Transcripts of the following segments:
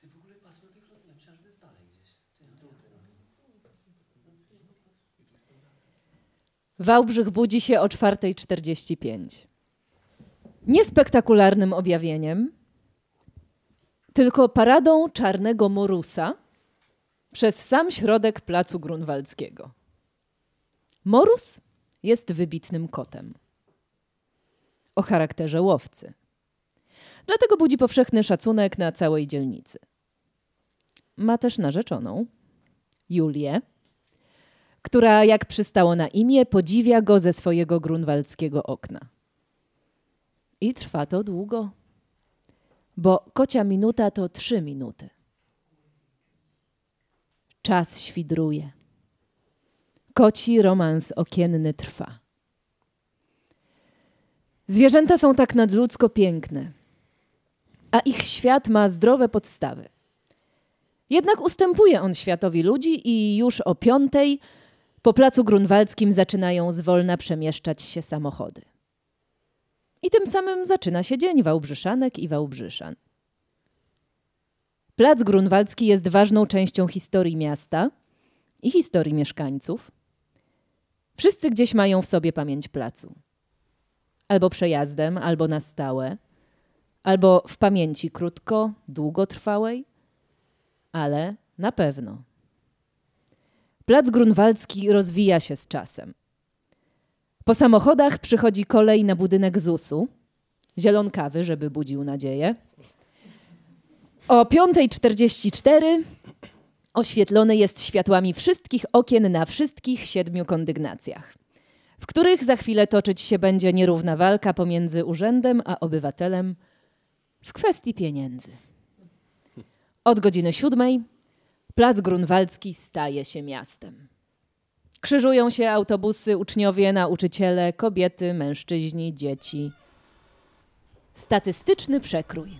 Ty w ogóle patrz na tych ja myślałem, że to jest dalej gdzieś. Ty, no jasne. Wałbrzych budzi się o 4.45. Nie spektakularnym objawieniem, tylko paradą czarnego morusa przez sam środek placu Grunwaldzkiego. Morus jest wybitnym kotem o charakterze łowcy. Dlatego budzi powszechny szacunek na całej dzielnicy. Ma też narzeczoną, Julię, która, jak przystało na imię, podziwia go ze swojego grunwaldzkiego okna. I trwa to długo, bo kocia minuta to trzy minuty. Czas świdruje. Koci romans okienny trwa. Zwierzęta są tak nadludzko piękne, a ich świat ma zdrowe podstawy. Jednak ustępuje on światowi ludzi i już o piątej po placu grunwaldzkim zaczynają zwolna przemieszczać się samochody. I tym samym zaczyna się dzień Wałbrzyszanek i Wałbrzyszan. Plac Grunwaldzki jest ważną częścią historii miasta i historii mieszkańców. Wszyscy gdzieś mają w sobie pamięć placu. Albo przejazdem, albo na stałe, albo w pamięci krótko, długotrwałej, ale na pewno. Plac Grunwaldzki rozwija się z czasem. Po samochodach przychodzi kolej na budynek ZUS-u, zielonkawy, żeby budził nadzieję. O 5.44 oświetlony jest światłami wszystkich okien na wszystkich siedmiu kondygnacjach, w których za chwilę toczyć się będzie nierówna walka pomiędzy urzędem a obywatelem w kwestii pieniędzy. Od godziny siódmej Plac Grunwaldzki staje się miastem. Krzyżują się autobusy, uczniowie, nauczyciele, kobiety, mężczyźni, dzieci. Statystyczny przekrój.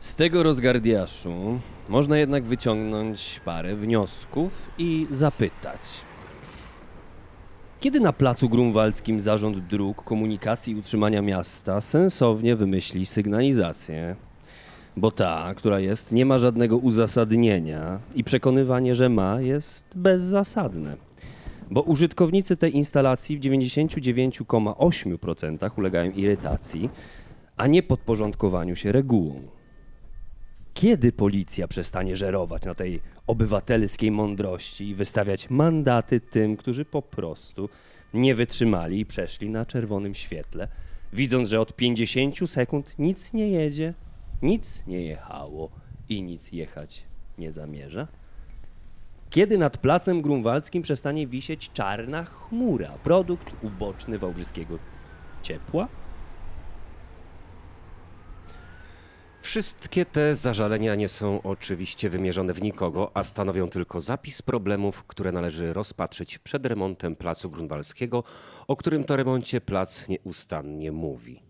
Z tego rozgardiaszu można jednak wyciągnąć parę wniosków i zapytać. Kiedy na placu grunwaldzkim Zarząd Dróg, Komunikacji i Utrzymania Miasta sensownie wymyśli sygnalizację? Bo ta, która jest, nie ma żadnego uzasadnienia i przekonywanie, że ma, jest bezzasadne. Bo użytkownicy tej instalacji w 99,8% ulegają irytacji, a nie podporządkowaniu się regułom. Kiedy policja przestanie żerować na tej obywatelskiej mądrości i wystawiać mandaty tym, którzy po prostu nie wytrzymali i przeszli na czerwonym świetle, widząc, że od 50 sekund nic nie jedzie, nic nie jechało i nic jechać nie zamierza? Kiedy nad placem grunwaldzkim przestanie wisieć czarna chmura, produkt uboczny wałbrzyskiego ciepła? Wszystkie te zażalenia nie są oczywiście wymierzone w nikogo, a stanowią tylko zapis problemów, które należy rozpatrzyć przed remontem placu grunwaldzkiego, o którym to remoncie plac nieustannie mówi.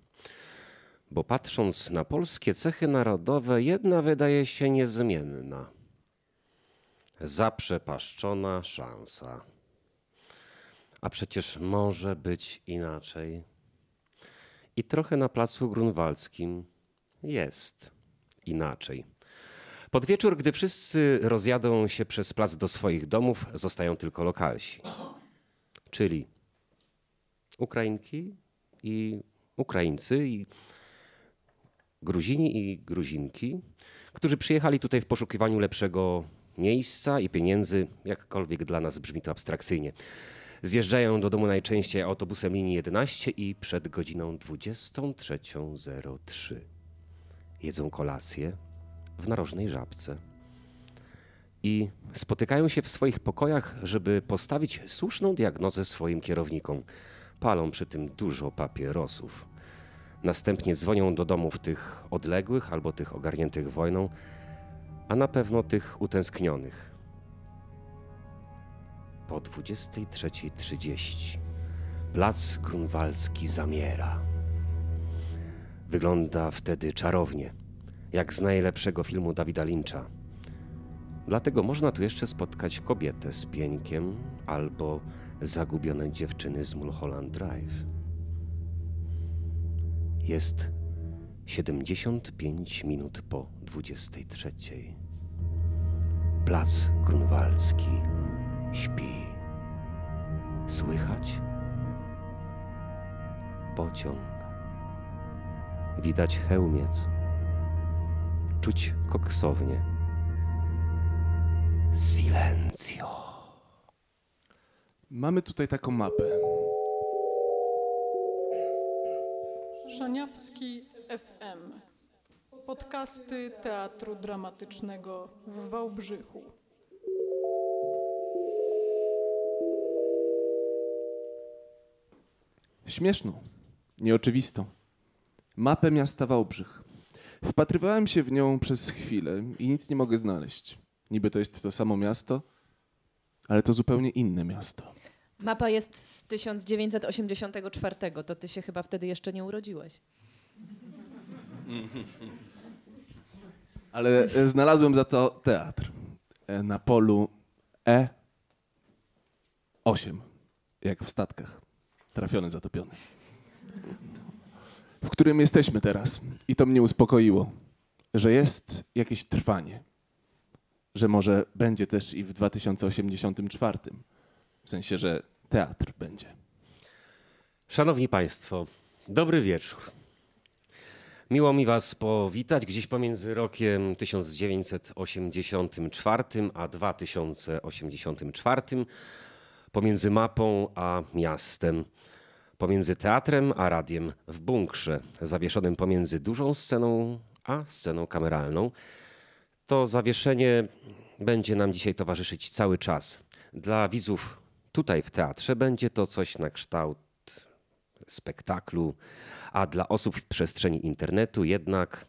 Bo patrząc na polskie cechy narodowe, jedna wydaje się niezmienna. Zaprzepaszczona szansa. A przecież może być inaczej. I trochę na placu grunwaldzkim jest inaczej. Pod wieczór, gdy wszyscy rozjadą się przez plac do swoich domów, zostają tylko lokalsi. Czyli Ukrainki i Ukraińcy i Gruzini i Gruzinki, którzy przyjechali tutaj w poszukiwaniu lepszego miejsca i pieniędzy, jakkolwiek dla nas brzmi to abstrakcyjnie. Zjeżdżają do domu najczęściej autobusem linii 11 i przed godziną 23.03 jedzą kolację w narożnej żabce i spotykają się w swoich pokojach, żeby postawić słuszną diagnozę swoim kierownikom. Palą przy tym dużo papierosów. Następnie dzwonią do domów tych odległych albo tych ogarniętych wojną, a na pewno tych utęsknionych. Po 23.30 plac grunwaldzki zamiera. Wygląda wtedy czarownie, jak z najlepszego filmu Dawida Lyncha. Dlatego można tu jeszcze spotkać kobietę z pieńkiem albo zagubione dziewczyny z Mulholland Drive. Jest 75 minut po 23. Plac Grunwaldzki śpi. Słychać pociąg. Widać hełmiec. Czuć koksownię. Silencio. Mamy tutaj taką mapę. Szaniawski FM. Podcasty Teatru Dramatycznego w Wałbrzychu. Śmieszną, nieoczywistą. Mapę miasta Wałbrzych. Wpatrywałem się w nią przez chwilę i nic nie mogę znaleźć. Niby to jest to samo miasto, ale to zupełnie inne miasto. Mapa jest z 1984, to ty się chyba wtedy jeszcze nie urodziłeś. Ale e, znalazłem za to teatr e, na polu E8, jak w statkach. Trafiony, zatopiony. W którym jesteśmy teraz. I to mnie uspokoiło, że jest jakieś trwanie. Że może będzie też i w 2084. W sensie, że teatr będzie. Szanowni Państwo, dobry wieczór. Miło mi Was powitać gdzieś pomiędzy rokiem 1984 a 2084, pomiędzy mapą a miastem, pomiędzy teatrem a radiem w bunkrze, zawieszonym pomiędzy dużą sceną a sceną kameralną. To zawieszenie będzie nam dzisiaj towarzyszyć cały czas. Dla widzów tutaj w teatrze będzie to coś na kształt spektaklu, a dla osób w przestrzeni internetu jednak,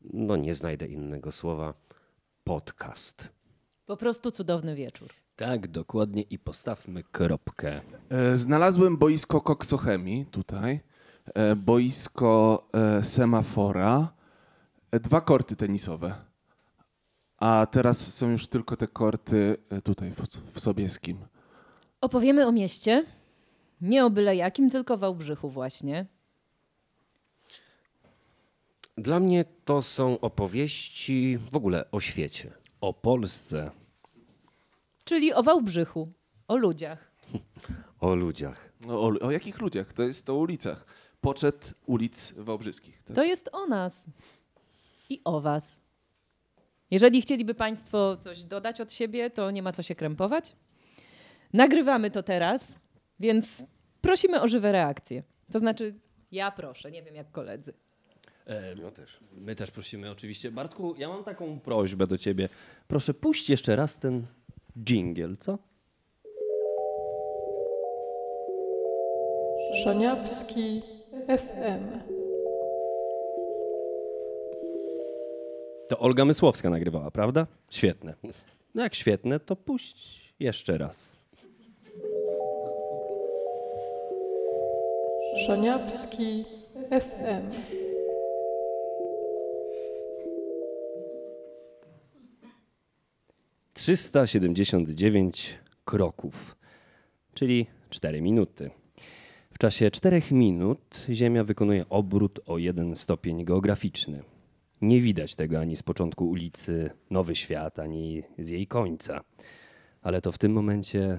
no nie znajdę innego słowa, podcast. Po prostu cudowny wieczór. Tak, dokładnie i postawmy kropkę. E, Znalazłem boisko koksochemii tutaj, e, boisko e, semafora, dwa korty tenisowe. A teraz są już tylko te korty tutaj w, w Sobieskim. Opowiemy o mieście. Nie o byle jakim, tylko Wałbrzychu właśnie. Dla mnie to są opowieści w ogóle o świecie. O Polsce. Czyli o Wałbrzychu, o ludziach. O ludziach. No, o, o jakich ludziach? To jest o ulicach. Poczet ulic wałbrzyskich. Tak? To jest o nas i o was. Jeżeli chcieliby Państwo coś dodać od siebie, to nie ma co się krępować. Nagrywamy to teraz, więc prosimy o żywe reakcje. To znaczy, ja proszę, nie wiem jak koledzy. E, no też. My też prosimy oczywiście. Bartku, ja mam taką prośbę do ciebie. Proszę, puść jeszcze raz ten jingle, co? Szaniawski FM. To Olga Mysłowska nagrywała, prawda? Świetne. No jak świetne, to puść jeszcze raz. Szaniawski FM. Trzysta siedemdziesiąt dziewięć kroków, czyli 4 minuty. W czasie 4 minut Ziemia wykonuje obrót o jeden stopień geograficzny. Nie widać tego ani z początku ulicy Nowy Świat, ani z jej końca. Ale to w tym momencie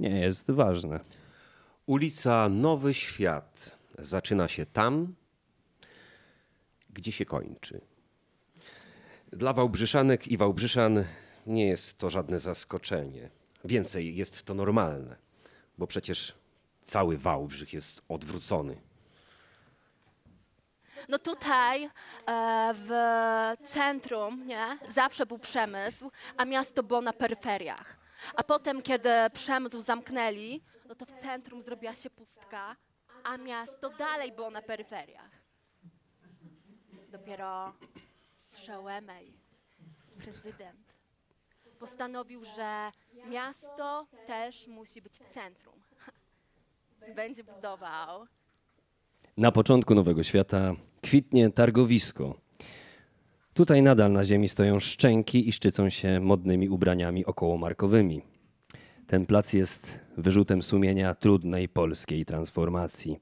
nie jest ważne. Ulica Nowy Świat zaczyna się tam, gdzie się kończy. Dla Wałbrzyszanek i Wałbrzyszan nie jest to żadne zaskoczenie. Więcej jest to normalne, bo przecież cały Wałbrzych jest odwrócony. No tutaj e, w centrum nie, zawsze był przemysł, a miasto było na peryferiach. A potem, kiedy przemysł zamknęli, no to w centrum zrobiła się pustka, a miasto dalej było na peryferiach. Dopiero Strzałemej, prezydent, postanowił, że miasto też musi być w centrum. Będzie budował Na początku Nowego Świata kwitnie targowisko. Tutaj nadal na ziemi stoją szczęki i szczycą się modnymi ubraniami okołomarkowymi. Ten plac jest wyrzutem sumienia trudnej polskiej transformacji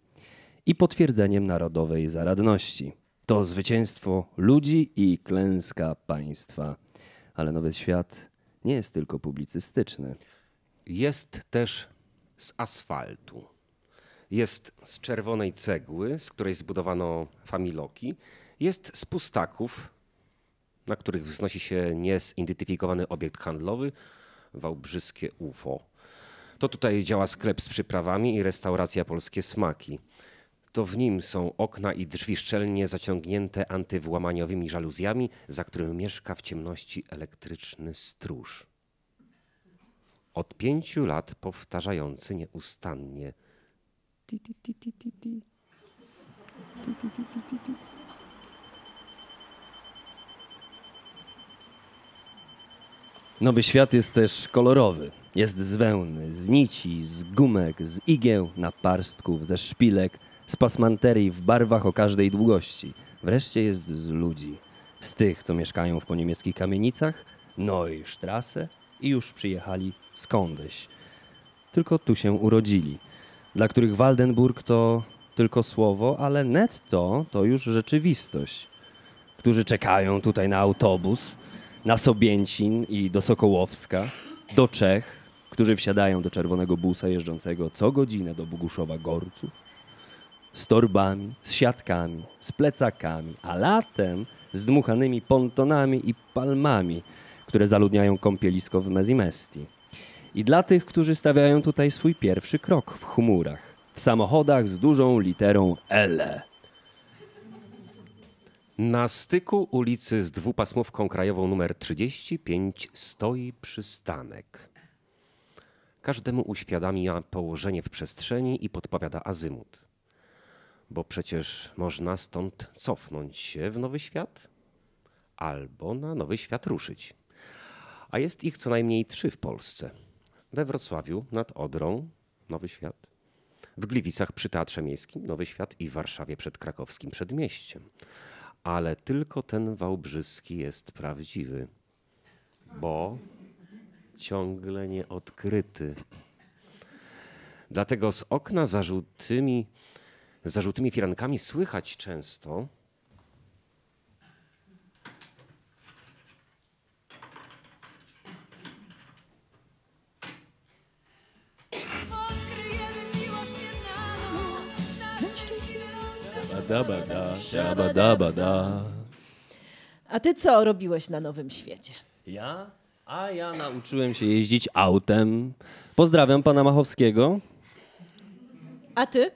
i potwierdzeniem narodowej zaradności. To zwycięstwo ludzi i klęska państwa. Ale Nowy Świat nie jest tylko publicystyczny. Jest też z asfaltu. Jest z czerwonej cegły, z której zbudowano familoki. Jest z pustaków, na których wznosi się niezidentyfikowany obiekt handlowy, wałbrzyskie UFO. To tutaj działa sklep z przyprawami i restauracja Polskie Smaki. To w nim są okna i drzwi szczelnie zaciągnięte antywłamaniowymi żaluzjami, za którym mieszka w ciemności elektryczny stróż. Od pięciu lat powtarzający nieustannie. Nowy Świat jest też kolorowy. Jest z z nici, z gumek, z igieł, naparstków, ze szpilek, z pasmanterii w barwach o każdej długości. Wreszcie jest z ludzi. Z tych, co mieszkają w poniemieckich kamienicach, Neustrasse i już przyjechali skądś. Tylko tu się urodzili. Dla których Waldenburg to tylko słowo, ale netto to już rzeczywistość. Którzy czekają tutaj na autobus, na Sobięcin i do Sokołowska, do Czech, którzy wsiadają do czerwonego busa jeżdżącego co godzinę do Boguszowa Gorców, z torbami, z siatkami, z plecakami, a latem z dmuchanymi pontonami i palmami, które zaludniają kąpielisko w Mezimesti. I dla tych, którzy stawiają tutaj swój pierwszy krok w chmurach, w samochodach z dużą literą L. Na styku ulicy z dwupasmówką krajową numer 35 stoi przystanek. Każdemu uświadamia położenie w przestrzeni i podpowiada azymut. Bo przecież można stąd cofnąć się w nowy świat albo na nowy świat ruszyć. A jest ich co najmniej trzy w Polsce. We Wrocławiu nad Odrą Nowy Świat, w Gliwicach przy Teatrze Miejskim Nowy Świat i w Warszawie przed krakowskim Przedmieściem ale tylko ten wałbrzyski jest prawdziwy, bo ciągle nieodkryty. Dlatego z okna zarzutymi, zarzutymi firankami słychać często. Dabada, dabada. A ty co robiłeś na Nowym Świecie? Ja? A ja nauczyłem się jeździć autem. Pozdrawiam pana Machowskiego. A ty?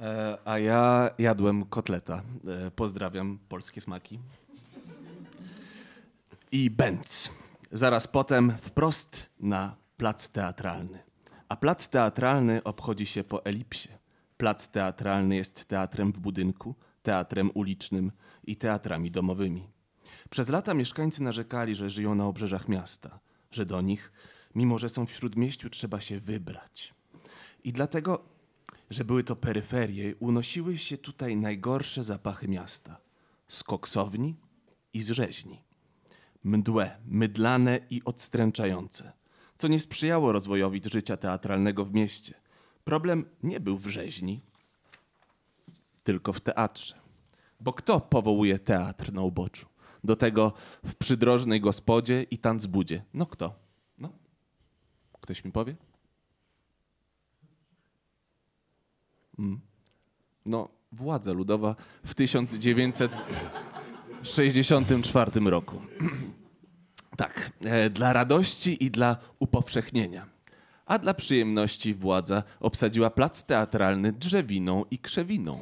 E, a ja jadłem kotleta. E, pozdrawiam polskie smaki. I Benz. Zaraz potem wprost na plac teatralny. A plac teatralny obchodzi się po elipsie. Plac teatralny jest teatrem w budynku, teatrem ulicznym i teatrami domowymi. Przez lata mieszkańcy narzekali, że żyją na obrzeżach miasta, że do nich, mimo że są w śródmieściu, trzeba się wybrać. I dlatego, że były to peryferie, unosiły się tutaj najgorsze zapachy miasta z koksowni i z rzeźni. Mdłe, mydlane i odstręczające, co nie sprzyjało rozwojowi życia teatralnego w mieście. Problem nie był w rzeźni, tylko w teatrze. Bo kto powołuje teatr na uboczu? Do tego w przydrożnej gospodzie i tanzbudzie. No kto? No. Ktoś mi powie? No, władza ludowa w 1964 roku. tak, e, dla radości i dla upowszechnienia. A dla przyjemności władza obsadziła plac teatralny drzewiną i krzewiną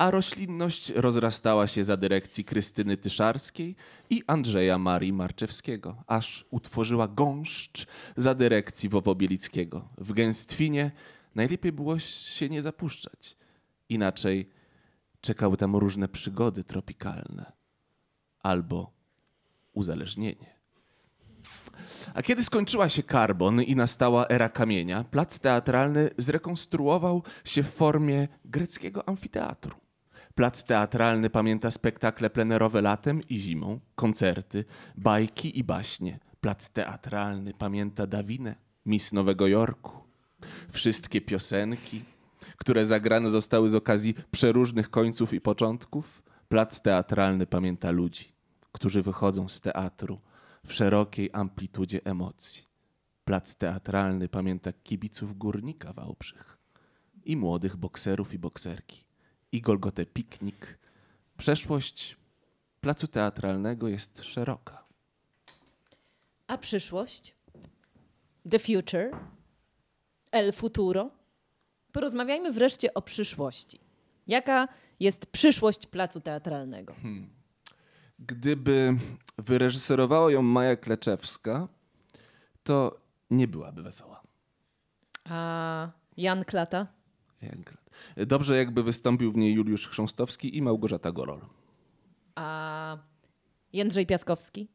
a roślinność rozrastała się za dyrekcji Krystyny Tyszarskiej i Andrzeja Marii Marczewskiego, aż utworzyła gąszcz za dyrekcji Wowobielickiego. W gęstwinie najlepiej było się nie zapuszczać, inaczej czekały tam różne przygody tropikalne albo uzależnienie. A kiedy skończyła się karbon i nastała era kamienia, plac teatralny zrekonstruował się w formie greckiego amfiteatru. Plac teatralny pamięta spektakle plenerowe latem i zimą, koncerty, bajki i baśnie. Plac teatralny pamięta Dawinę, Miss Nowego Jorku. Wszystkie piosenki, które zagrane zostały z okazji przeróżnych końców i początków. Plac teatralny pamięta ludzi, którzy wychodzą z teatru w szerokiej amplitudzie emocji. Plac teatralny pamięta kibiców górnika Wałbrzych i młodych bokserów i bokserki i Golgotę Piknik. Przeszłość placu teatralnego jest szeroka. A przyszłość? The future? El futuro? Porozmawiajmy wreszcie o przyszłości. Jaka jest przyszłość placu teatralnego? Gdyby wyreżyserowała ją Maja Kleczewska, to nie byłaby wesoła. A Jan Klata? Dobrze, jakby wystąpił w niej Juliusz Chrząstowski i Małgorzata Gorol. A Jędrzej Piaskowski?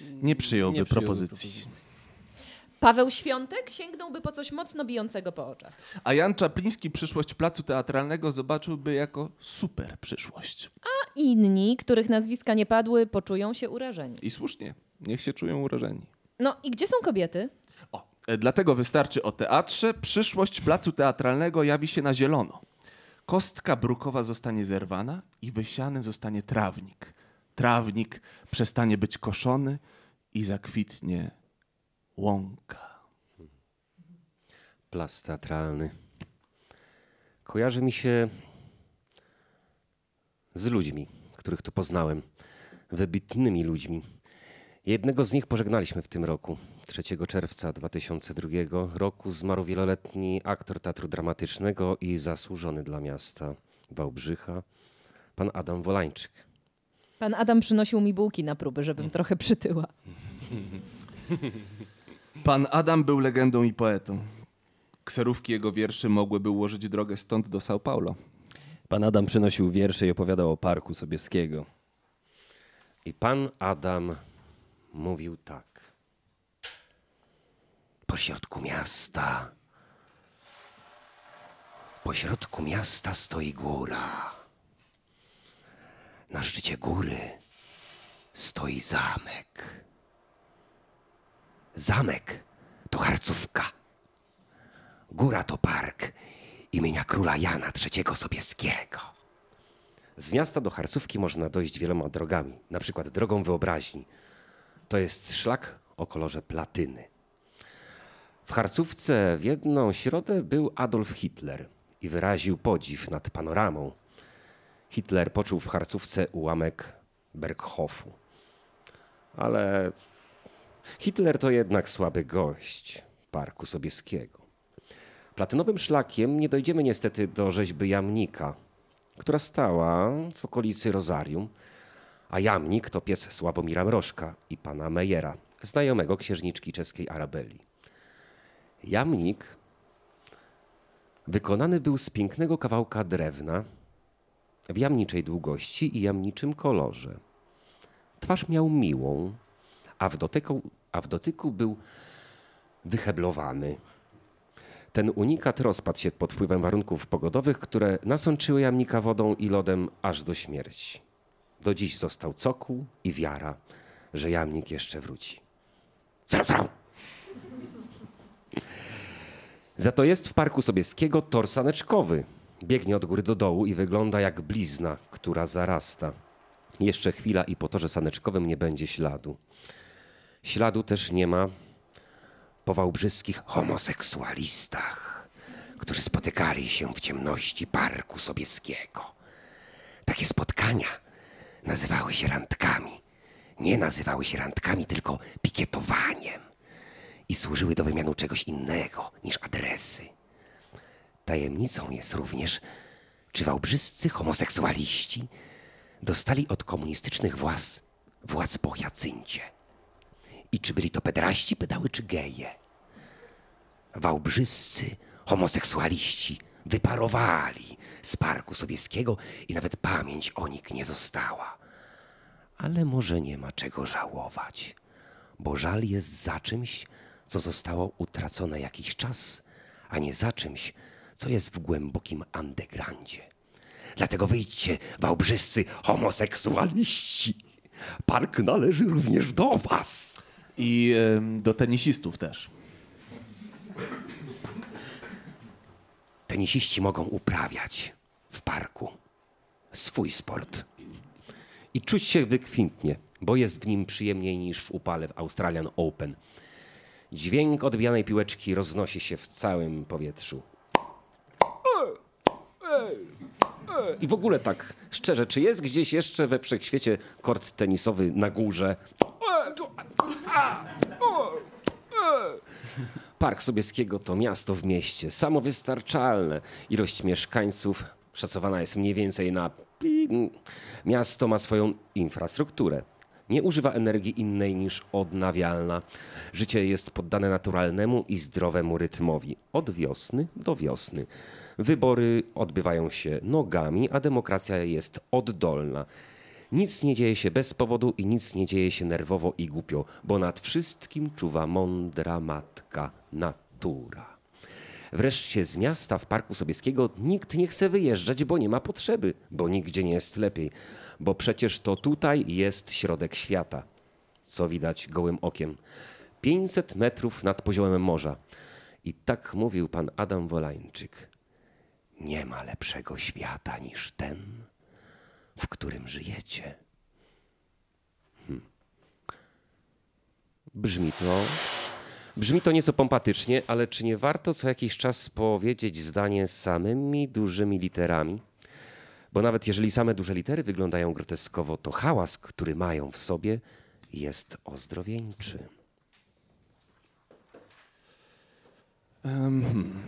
Nie przyjąłby Nie przyjąłby propozycji. Paweł Świątek sięgnąłby po coś mocno bijącego po oczach. A Jan Czapliński przyszłość placu teatralnego zobaczyłby jako super przyszłość. A inni, których nazwiska nie padły, poczują się urażeni. I słusznie, niech się czują urażeni. No i gdzie są kobiety? O, e, dlatego wystarczy o teatrze. Przyszłość placu teatralnego jawi się na zielono. Kostka brukowa zostanie zerwana i wysiany zostanie trawnik. Trawnik przestanie być koszony i zakwitnie łąka. Plac teatralny. Kojarzy mi się z ludźmi, których tu poznałem. Wybitnymi ludźmi. Jednego z nich pożegnaliśmy w tym roku. 3 czerwca 2002 roku zmarł wieloletni aktor teatru dramatycznego i zasłużony dla miasta Wałbrzycha, pan Adam Wolańczyk. Pan Adam przynosił mi bułki na próby, żebym trochę przytyła. Pan Adam był legendą i poetą. Kserówki jego wierszy mogłyby ułożyć drogę stąd do São Paulo. Pan Adam przynosił wiersze i opowiadał o Parku Sobieskiego. I pan Adam mówił tak. Pośrodku miasta, pośrodku miasta stoi góra. Na szczycie góry stoi zamek. Zamek to harcówka. Góra to park imienia króla Jana III Sobieskiego. Z miasta do Harcówki można dojść wieloma drogami, na przykład drogą wyobraźni. To jest szlak o kolorze platyny. W Harcówce w jedną środę był Adolf Hitler i wyraził podziw nad panoramą. Hitler poczuł w Harcówce ułamek Berghofu. Ale Hitler to jednak słaby gość Parku Sobieskiego. Platynowym szlakiem nie dojdziemy niestety do rzeźby jamnika, która stała w okolicy Rozarium, a jamnik to pies Sławomira Mrożka i pana Mejera, znajomego księżniczki czeskiej Arabeli. Jamnik wykonany był z pięknego kawałka drewna w jamniczej długości i jamniczym kolorze. Twarz miał miłą, a w dotyku, a w dotyku był wyheblowany. Ten unikat rozpadł się pod wpływem warunków pogodowych, które nasączyły jamnika wodą i lodem aż do śmierci. Do dziś został cokół i wiara, że jamnik jeszcze wróci. Za to jest w Parku Sobieskiego tor saneczkowy. Biegnie od góry do dołu i wygląda jak blizna, która zarasta. Jeszcze chwila i po torze saneczkowym nie będzie śladu. Śladu też nie ma po wałbrzyskich homoseksualistach, którzy spotykali się w ciemności Parku Sobieskiego. Takie spotkania nazywały się randkami. Nie nazywały się randkami, tylko pikietowaniem i służyły do wymianu czegoś innego niż adresy. Tajemnicą jest również, czy wałbrzyscy homoseksualiści dostali od komunistycznych władz, władz po Jacyncie. I czy byli to pedraści, pedały czy geje. Wałbrzyscy homoseksualiści wyparowali z Parku Sobieskiego i nawet pamięć o nich nie została. Ale może nie ma czego żałować, bo żal jest za czymś, co zostało utracone jakiś czas, a nie za czymś, co jest w głębokim undergroundzie. Dlatego wyjdźcie, wałbrzyscy homoseksualiści. Park należy również do was. I do tenisistów też. Tenisiści mogą uprawiać w parku swój sport i czuć się wykwintnie, bo jest w nim przyjemniej niż w upale w Australian Open. Dźwięk odbijanej piłeczki roznosi się w całym powietrzu. I w ogóle tak szczerze, czy jest gdzieś jeszcze we wszechświecie kort tenisowy na górze? Park Sobieskiego to miasto w mieście, samowystarczalne. Ilość mieszkańców szacowana jest mniej więcej na. Miasto ma swoją infrastrukturę. Nie używa energii innej niż odnawialna. Życie jest poddane naturalnemu i zdrowemu rytmowi od wiosny do wiosny. Wybory odbywają się nogami, a demokracja jest oddolna. Nic nie dzieje się bez powodu i nic nie dzieje się nerwowo i głupio, bo nad wszystkim czuwa mądra matka natura. Wreszcie z miasta w Parku Sobieskiego nikt nie chce wyjeżdżać, bo nie ma potrzeby, bo nigdzie nie jest lepiej, bo przecież to tutaj jest środek świata, co widać gołym okiem. 500 metrów nad poziomem morza. I tak mówił pan Adam Wolańczyk. Nie ma lepszego świata niż ten, w którym żyjecie. Hmm. Brzmi to. Brzmi to nieco pompatycznie, ale czy nie warto co jakiś czas powiedzieć zdanie samymi dużymi literami? Bo nawet jeżeli same duże litery wyglądają groteskowo, to hałas, który mają w sobie, jest ozdrowieńczy. Hmm.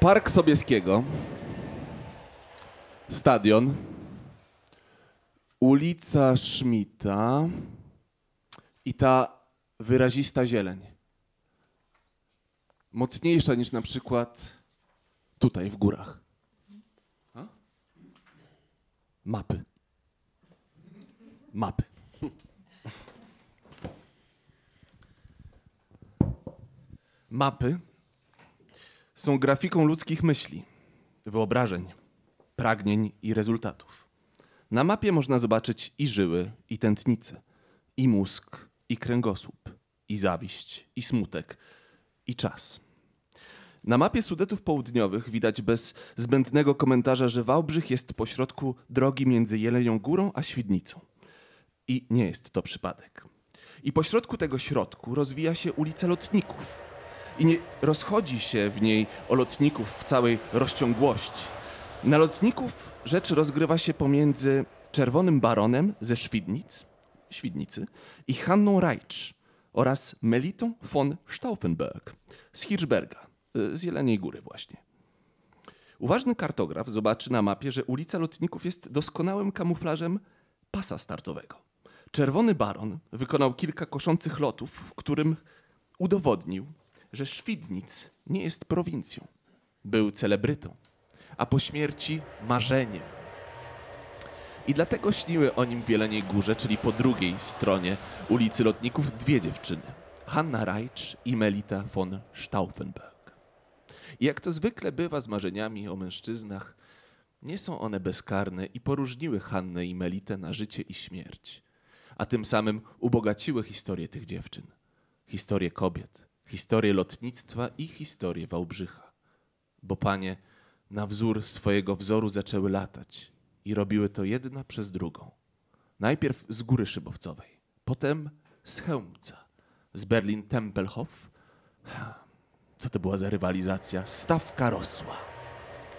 Park Sobieskiego. Stadion. Ulica Szmita. I ta wyrazista zieleń. Mocniejsza niż na przykład tutaj w górach. A? Mapy. Mapy. Mapy są grafiką ludzkich myśli, wyobrażeń, pragnień i rezultatów. Na mapie można zobaczyć i żyły, i tętnice, i mózg, i kręgosłup, i zawiść, i smutek, i czas. Na mapie Sudetów Południowych widać bez zbędnego komentarza, że Wałbrzych jest pośrodku drogi między Jelenią Górą a Świdnicą. I nie jest to przypadek. I pośrodku tego środku rozwija się ulica Lotników. I nie rozchodzi się w niej o lotników w całej rozciągłości. Na lotników rzecz rozgrywa się pomiędzy Czerwonym Baronem ze Świdnic, Świdnicy i Hanną Reitsch oraz Melitą von Stauffenberg z Hirschberga, y, z Jeleniej Góry właśnie. Uważny kartograf zobaczy na mapie, że ulica Lotników jest doskonałym kamuflażem pasa startowego. Czerwony Baron wykonał kilka koszących lotów, w którym udowodnił, że Świdnic nie jest prowincją. Był celebrytą, a po śmierci marzeniem. I dlatego śniły o nim w Jeleniej Górze, czyli po drugiej stronie ulicy Lotników, dwie dziewczyny. Hanna Reitsch i Melita von Stauffenberg. I jak to zwykle bywa z marzeniami o mężczyznach, nie są one bezkarne i poróżniły Hannę i Melitę na życie i śmierć, a tym samym ubogaciły historię tych dziewczyn. Historię kobiet, historię lotnictwa i historię Wałbrzycha. Bo panie na wzór swojego wzoru zaczęły latać i robiły to jedna przez drugą. Najpierw z góry szybowcowej, potem z Chełmca, z Berlin-Tempelhof. Co to była za rywalizacja? Stawka rosła.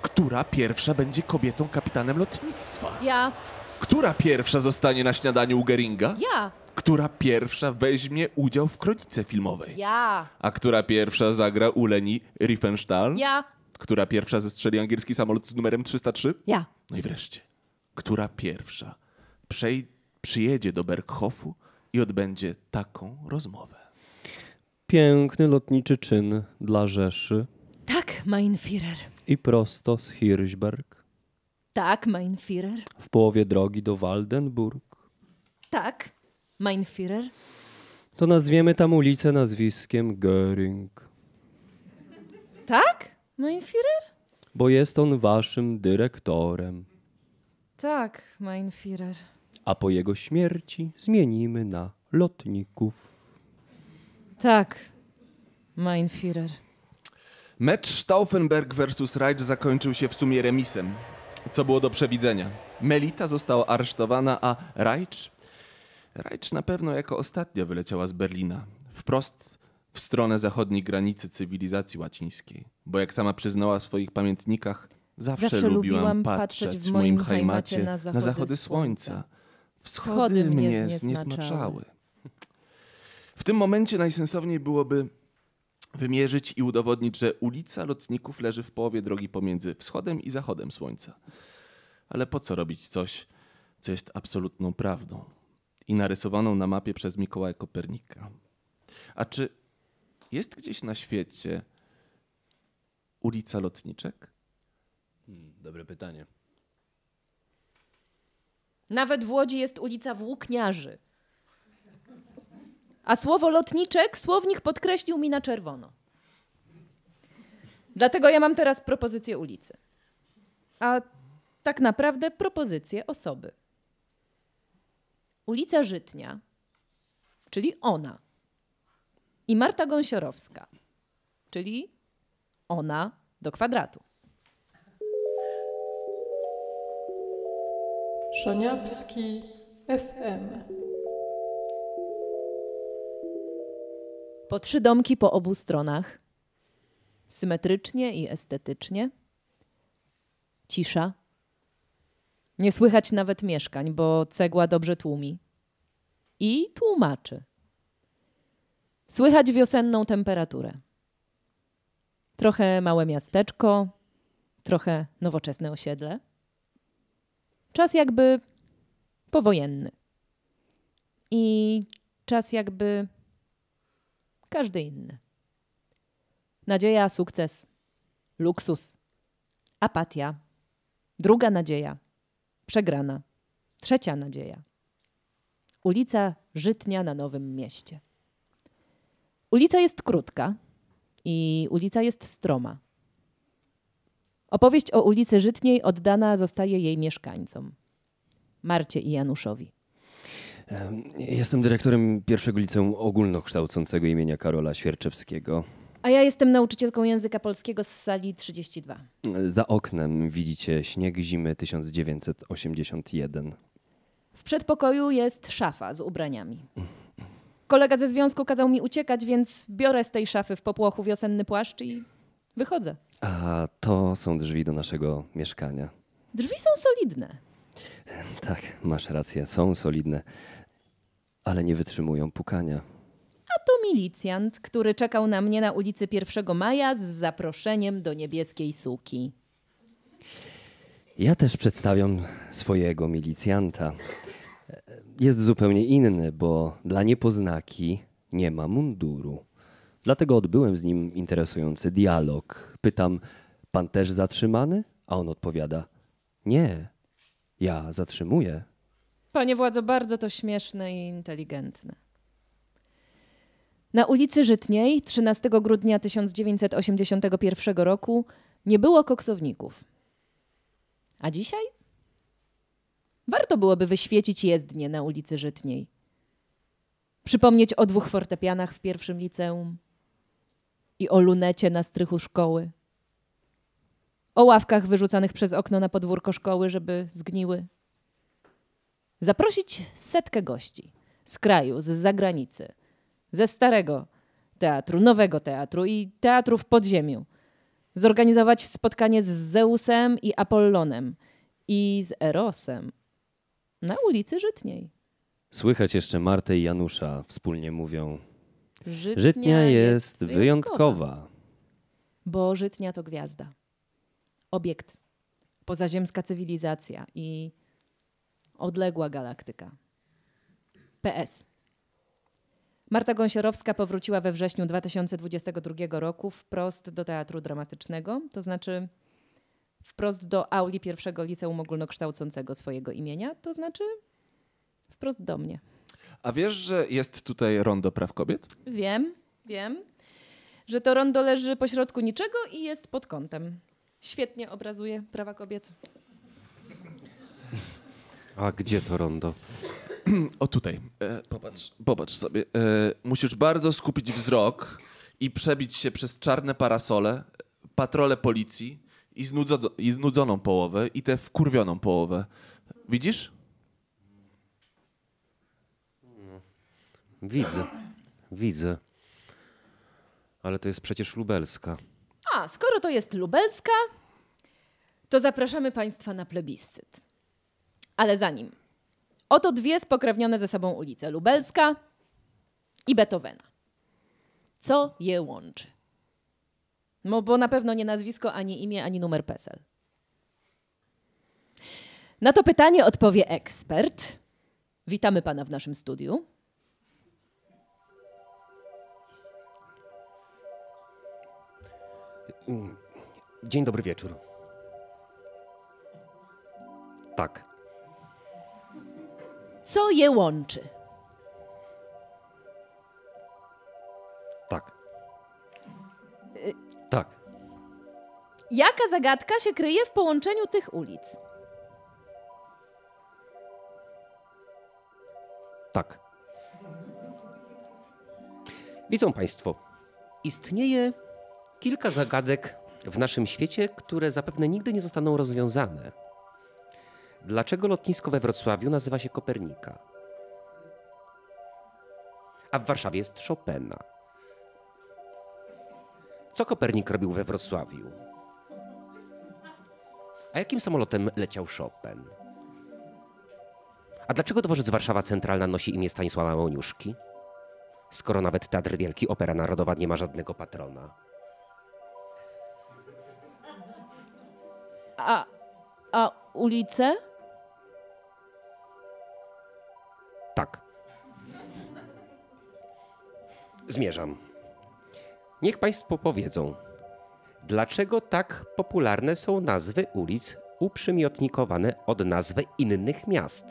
Która pierwsza będzie kobietą kapitanem lotnictwa? Ja, Która pierwsza zostanie na śniadaniu u Geringa? ja, Która pierwsza weźmie udział w kronice filmowej? ja, A która pierwsza zagra u Leni Riefenstahl? ja, Która pierwsza zestrzeli angielski samolot z numerem 303? ja. No i wreszcie, która pierwsza przej- przyjedzie do Berghofu i odbędzie taką rozmowę? Piękny lotniczy czyn dla Rzeszy Tak, mein Führer. i prosto z Hirschberg Tak, mein Führer. w połowie drogi do Waldenburg. Tak, mein Führer. To nazwiemy tam ulicę nazwiskiem Göring. Tak, mein Führer? bo jest on waszym dyrektorem. Tak, mein Führer. A po jego śmierci zmienimy na lotników. Tak, mein Führer. Mecz Stauffenberg versus Reich zakończył się w sumie remisem, co było do przewidzenia. Melita została aresztowana, a Reich... Reich na pewno jako ostatnia wyleciała z Berlina, wprost w stronę zachodniej granicy cywilizacji łacińskiej. Bo jak sama przyznała w swoich pamiętnikach, zawsze, Zawsze lubiłam patrzeć w moim heimacie na na zachody zachody słońca. Wschody Wschody mnie zniesmaczały. W tym momencie najsensowniej byłoby wymierzyć i udowodnić, że ulica Lotników leży w połowie drogi pomiędzy wschodem i zachodem słońca. Ale po co robić coś, co jest absolutną prawdą i narysowaną na mapie przez Mikołaja Kopernika? A czy jest gdzieś na świecie ulica Lotniczek? Dobre pytanie. Nawet w Łodzi jest ulica Włókniarzy. A słowo lotniczek słownik podkreślił mi na czerwono. Dlatego ja mam teraz propozycję ulicy. A tak naprawdę propozycję osoby. Ulica Żytnia, czyli ona. I Marta Gąsiorowska, czyli ona do kwadratu. Szaniawski FM. Po trzy domki po obu stronach. Symetrycznie i estetycznie. Cisza. Nie słychać nawet mieszkań, bo cegła dobrze tłumi. I tłumaczy. Słychać wiosenną temperaturę. Trochę małe miasteczko, trochę nowoczesne osiedle. Czas jakby powojenny. I czas jakby każdy inny. Nadzieja, sukces, luksus, apatia, druga nadzieja, przegrana, trzecia nadzieja. Ulica Żytnia na Nowym Mieście. Ulica jest krótka i ulica jest stroma. Opowieść o ulicy Żytniej oddana zostaje jej mieszkańcom. Marcie i Januszowi. Em, Jestem dyrektorem pierwszego liceum ogólnokształcącego imienia Karola Świerczewskiego. A ja jestem nauczycielką języka polskiego z sali 32. Za oknem widzicie śnieg zimy 1981. W przedpokoju jest szafa z ubraniami. Kolega ze związku kazał mi uciekać, więc biorę z tej szafy w popłochu wiosenny płaszcz i wychodzę. A to są drzwi do naszego mieszkania. Drzwi są solidne. Tak, masz rację, są solidne, ale nie wytrzymują pukania. A to milicjant, który czekał na mnie na ulicy 1 Maja z zaproszeniem do niebieskiej suki. Ja też przedstawiam swojego milicjanta. Jest zupełnie inny, bo dla niepoznaki nie ma munduru. Dlatego odbyłem z nim interesujący dialog. Pytam, pan też zatrzymany? A on odpowiada, nie, ja zatrzymuję. Panie władzo, bardzo to śmieszne i inteligentne. Na ulicy Żytniej 13 grudnia 1981 roku nie było koksowników. A dzisiaj? Warto byłoby wyświecić jezdnię na ulicy Żytniej. Przypomnieć o dwóch fortepianach w pierwszym liceum i o lunecie na strychu szkoły. O ławkach wyrzucanych przez okno na podwórko szkoły, żeby zgniły. Zaprosić setkę gości z kraju, z zagranicy, ze starego teatru, nowego teatru i teatru w podziemiu. Zorganizować spotkanie z Zeusem i Apollonem i z Erosem na ulicy Żytniej. Słychać jeszcze Martę i Janusza wspólnie mówią, Żytnia, Żytnia jest wyjątkowa. Bo Żytnia to gwiazda. Obiekt. Pozaziemska cywilizacja i odległa galaktyka. PS. Marta Gąsiorowska powróciła we wrześniu 2022 roku wprost do Teatru Dramatycznego, to znaczy wprost do auli pierwszego liceum ogólnokształcącego swojego imienia, to znaczy wprost do mnie. A wiesz, że jest tutaj rondo praw kobiet? Wiem, wiem, że to rondo leży pośrodku niczego i jest pod kątem. Świetnie obrazuje prawa kobiet. A gdzie to rondo? O tutaj. E, popatrz, popatrz sobie. E, musisz bardzo skupić wzrok i przebić się przez czarne parasole, patrole policji i, znudzo, i znudzoną połowę i tę wkurwioną połowę. Widzisz? Widzę, widzę. Ale to jest przecież lubelska. A, skoro to jest lubelska, to zapraszamy Państwa na plebiscyt. Ale zanim. Oto dwie spokrewnione ze sobą ulice: Lubelska i Beethovena. Co je łączy? No, bo na pewno nie nazwisko, ani imię, ani numer PESEL. Na to pytanie odpowie ekspert. Witamy pana w naszym studiu. Dzień dobry wieczór. Tak, Co je łączy? tak. Tak. Jaka zagadka się kryje w połączeniu tych ulic? Tak. Widzą Państwo, istnieje kilka zagadek w naszym świecie, które zapewne nigdy nie zostaną rozwiązane. Dlaczego lotnisko we Wrocławiu nazywa się Kopernika? A w Warszawie jest Chopina. Co Kopernik robił we Wrocławiu? A jakim samolotem leciał Chopin? A dlaczego dworzec Warszawa Centralna nosi imię Stanisława Moniuszki? Skoro nawet Teatr Wielki Opera Narodowa nie ma żadnego patrona. A, a ulice? Tak. Zmierzam. Niech Państwo powiedzą, dlaczego tak popularne są nazwy ulic uprzymiotnikowane od nazwy innych miast?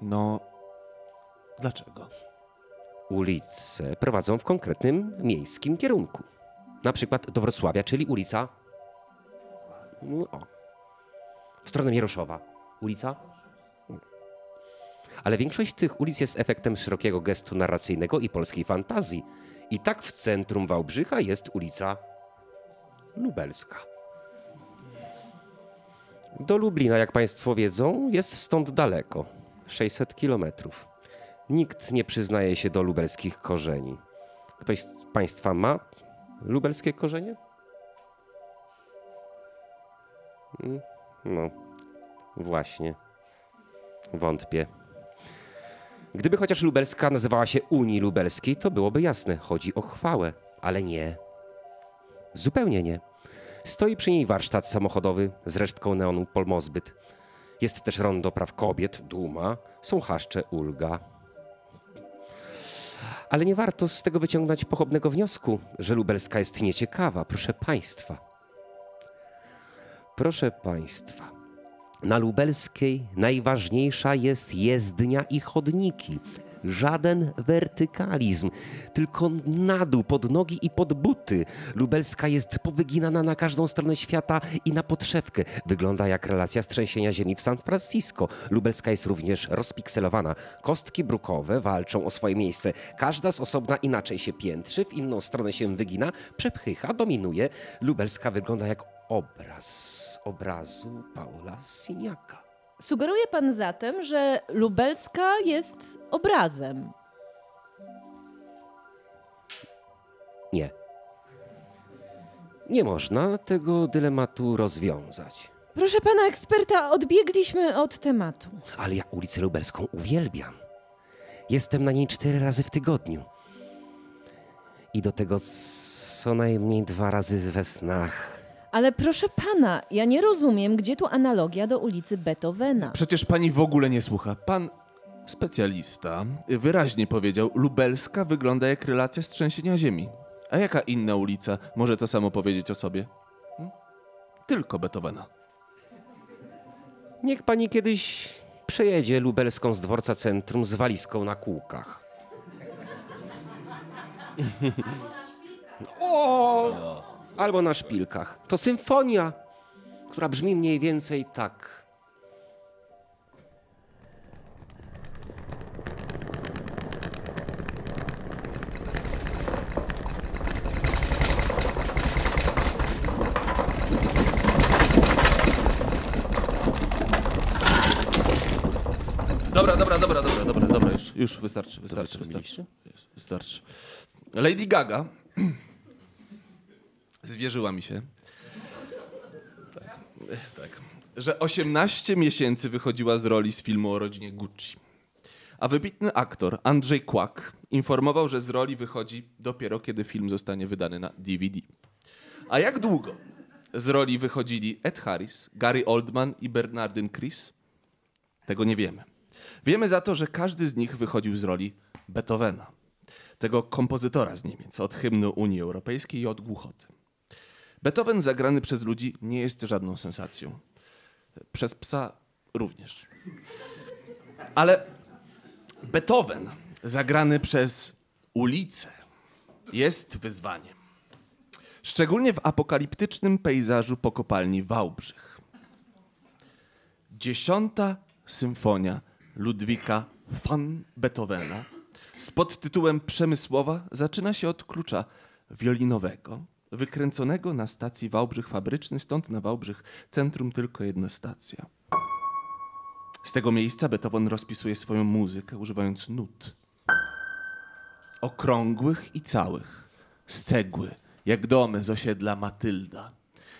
No. Dlaczego? Ulice prowadzą w konkretnym miejskim kierunku. Na przykład do Wrocławia, czyli ulica. No, o. W stronę Mieroszowa. Ulica. Ale większość tych ulic jest efektem szerokiego gestu narracyjnego i polskiej fantazji. I tak w centrum Wałbrzycha jest ulica Lubelska. Do Lublina, jak Państwo wiedzą, jest stąd daleko 600 kilometrów. Nikt nie przyznaje się do lubelskich korzeni. Ktoś z Państwa ma lubelskie korzenie? Mm, No, właśnie. Wątpię. Gdyby chociaż lubelska nazywała się Unii Lubelskiej, to byłoby jasne. Chodzi o chwałę, ale nie. Zupełnie nie. Stoi przy niej warsztat samochodowy z resztką neonu Polmozbyt. Jest też rondo praw kobiet, duma, są chaszcze, ulga. Ale nie warto z tego wyciągnąć pochopnego wniosku, że lubelska jest nieciekawa, proszę państwa. Proszę państwa, na lubelskiej najważniejsza jest jezdnia i chodniki. Żaden wertykalizm, tylko na dół, pod nogi i pod buty. Lubelska jest powyginana na każdą stronę świata i na podszewkę. Wygląda jak relacja z trzęsienia ziemi w San Francisco. Lubelska jest również rozpikselowana. Kostki brukowe walczą o swoje miejsce. Każda z osobna inaczej się piętrzy, w inną stronę się wygina, przepycha, dominuje. Lubelska wygląda jak obraz obrazu Paula Siniaka. Sugeruje pan zatem, że lubelska jest obrazem. Nie. Nie można tego dylematu rozwiązać. Proszę pana eksperta, odbiegliśmy od tematu. Ale ja ulicę Lubelską uwielbiam. Jestem na niej cztery razy w tygodniu. I do tego co najmniej dwa razy we snach. Ale proszę pana, ja nie rozumiem, gdzie tu analogia do ulicy Beethovena. Przecież pani w ogóle nie słucha. Pan specjalista wyraźnie powiedział, lubelska wygląda jak relacja z trzęsienia ziemi. A jaka inna ulica może to samo powiedzieć o sobie? Hm? Tylko Beethovena. Niech pani kiedyś przejedzie lubelską z dworca centrum z walizką na kółkach. o! Albo na szpilkach. To symfonia, która brzmi mniej więcej tak. Dobra, dobra, dobra, dobra, dobra, dobra, już, już wystarczy, wystarczy, wystarczy. Wystarczy. Lady Gaga zwierzyła mi się. Tak, tak. Że 18 miesięcy wychodziła z roli z filmu o rodzinie Gucci. A wybitny aktor Andrzej Kłak informował, że z roli wychodzi dopiero kiedy film zostanie wydany na DVD. A jak długo z roli wychodzili Ed Harris, Gary Oldman i Bernardyn Chris? Tego nie wiemy. Wiemy za to, że każdy z nich wychodził z roli Beethovena, tego kompozytora z Niemiec, od hymnu Unii Europejskiej i od głuchoty. Beethoven zagrany przez ludzi nie jest żadną sensacją. Przez psa również. Ale Beethoven zagrany przez ulicę jest wyzwaniem. Szczególnie w apokaliptycznym pejzażu po kopalni Wałbrzych. Dziesiąta symfonia Ludwika van Beethovena z podtytułem Przemysłowa zaczyna się od klucza wiolinowego, wykręconego na stacji Wałbrzych Fabryczny, stąd na Wałbrzych centrum tylko jedna stacja. Z tego miejsca Beethoven rozpisuje swoją muzykę używając nut. Okrągłych i całych, z cegły, jak domy z osiedla Matylda.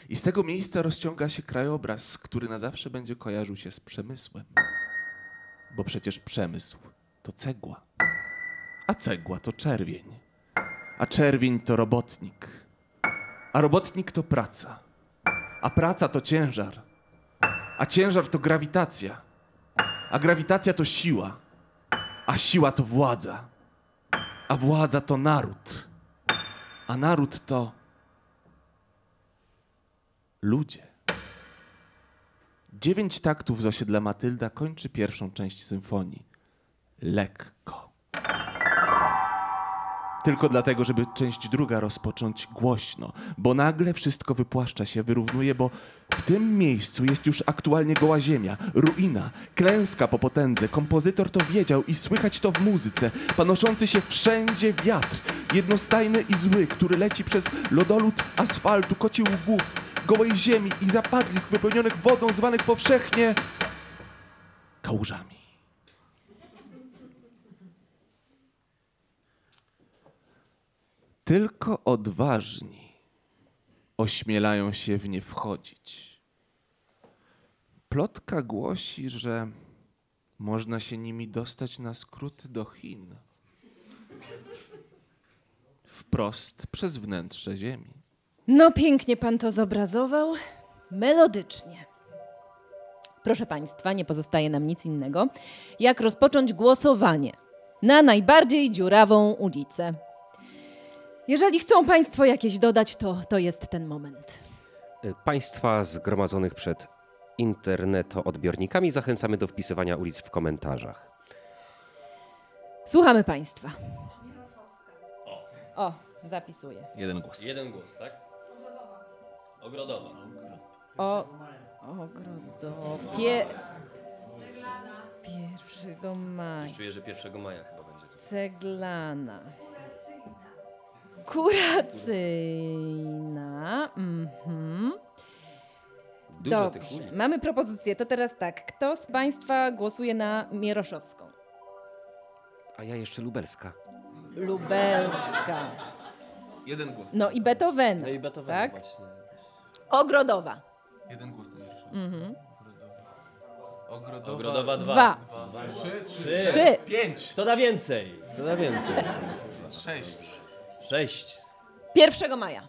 I z tego miejsca rozciąga się krajobraz, który na zawsze będzie kojarzył się z przemysłem. Bo przecież przemysł to cegła, a cegła to czerwień, a czerwień to robotnik, a robotnik to praca, a praca to ciężar, a ciężar to grawitacja, a grawitacja to siła, a siła to władza, a władza to naród, a naród to ludzie. Dziewięć taktów z osiedla Matylda kończy pierwszą część symfonii. Lekko. Tylko dlatego, żeby część druga rozpocząć głośno, bo nagle wszystko wypłaszcza się, wyrównuje, bo w tym miejscu jest już aktualnie goła ziemia, ruina, klęska po potędze. Kompozytor to wiedział i słychać to w muzyce. Panoszący się wszędzie wiatr, jednostajny i zły, który leci przez lodolód asfaltu, koci łbów, gołej ziemi i zapadlisk wypełnionych wodą, zwanych powszechnie kałużami. Tylko odważni ośmielają się w nie wchodzić. Plotka głosi, że można się nimi dostać na skróty do Chin. Wprost przez wnętrze Ziemi. No pięknie pan to zobrazował. Melodycznie. Proszę państwa, nie pozostaje nam nic innego, jak rozpocząć głosowanie na najbardziej dziurawą ulicę. Jeżeli chcą państwo jakieś dodać, to to jest ten moment. Y, Państwa zgromadzonych przed internetoodbiornikami zachęcamy do wpisywania ulic w komentarzach. Słuchamy państwa. O, zapisuję. Jeden głos. Jeden głos, tak? Ogrodowa. O, ogrodo. Pie... Pierwszego maja. Czuję, że 1 maja chyba będzie. Ceglana. Kuracyjna. Mhm. Dużo Dobrze. tych ulic. Mamy propozycję. To teraz tak. Kto z Państwa głosuje na Mieroszowską? A ja jeszcze lubelska. Lubelska. Jeden głos. No i Beethovena. No i Beethoven tak? właśnie. Ogrodowa. Jeden głos to mhm. Ogrodowa. Ogrodowa 2. Dwa. Trzy, Trzy. pięć, To da więcej. To da więcej. sześć. 6. 1 maja.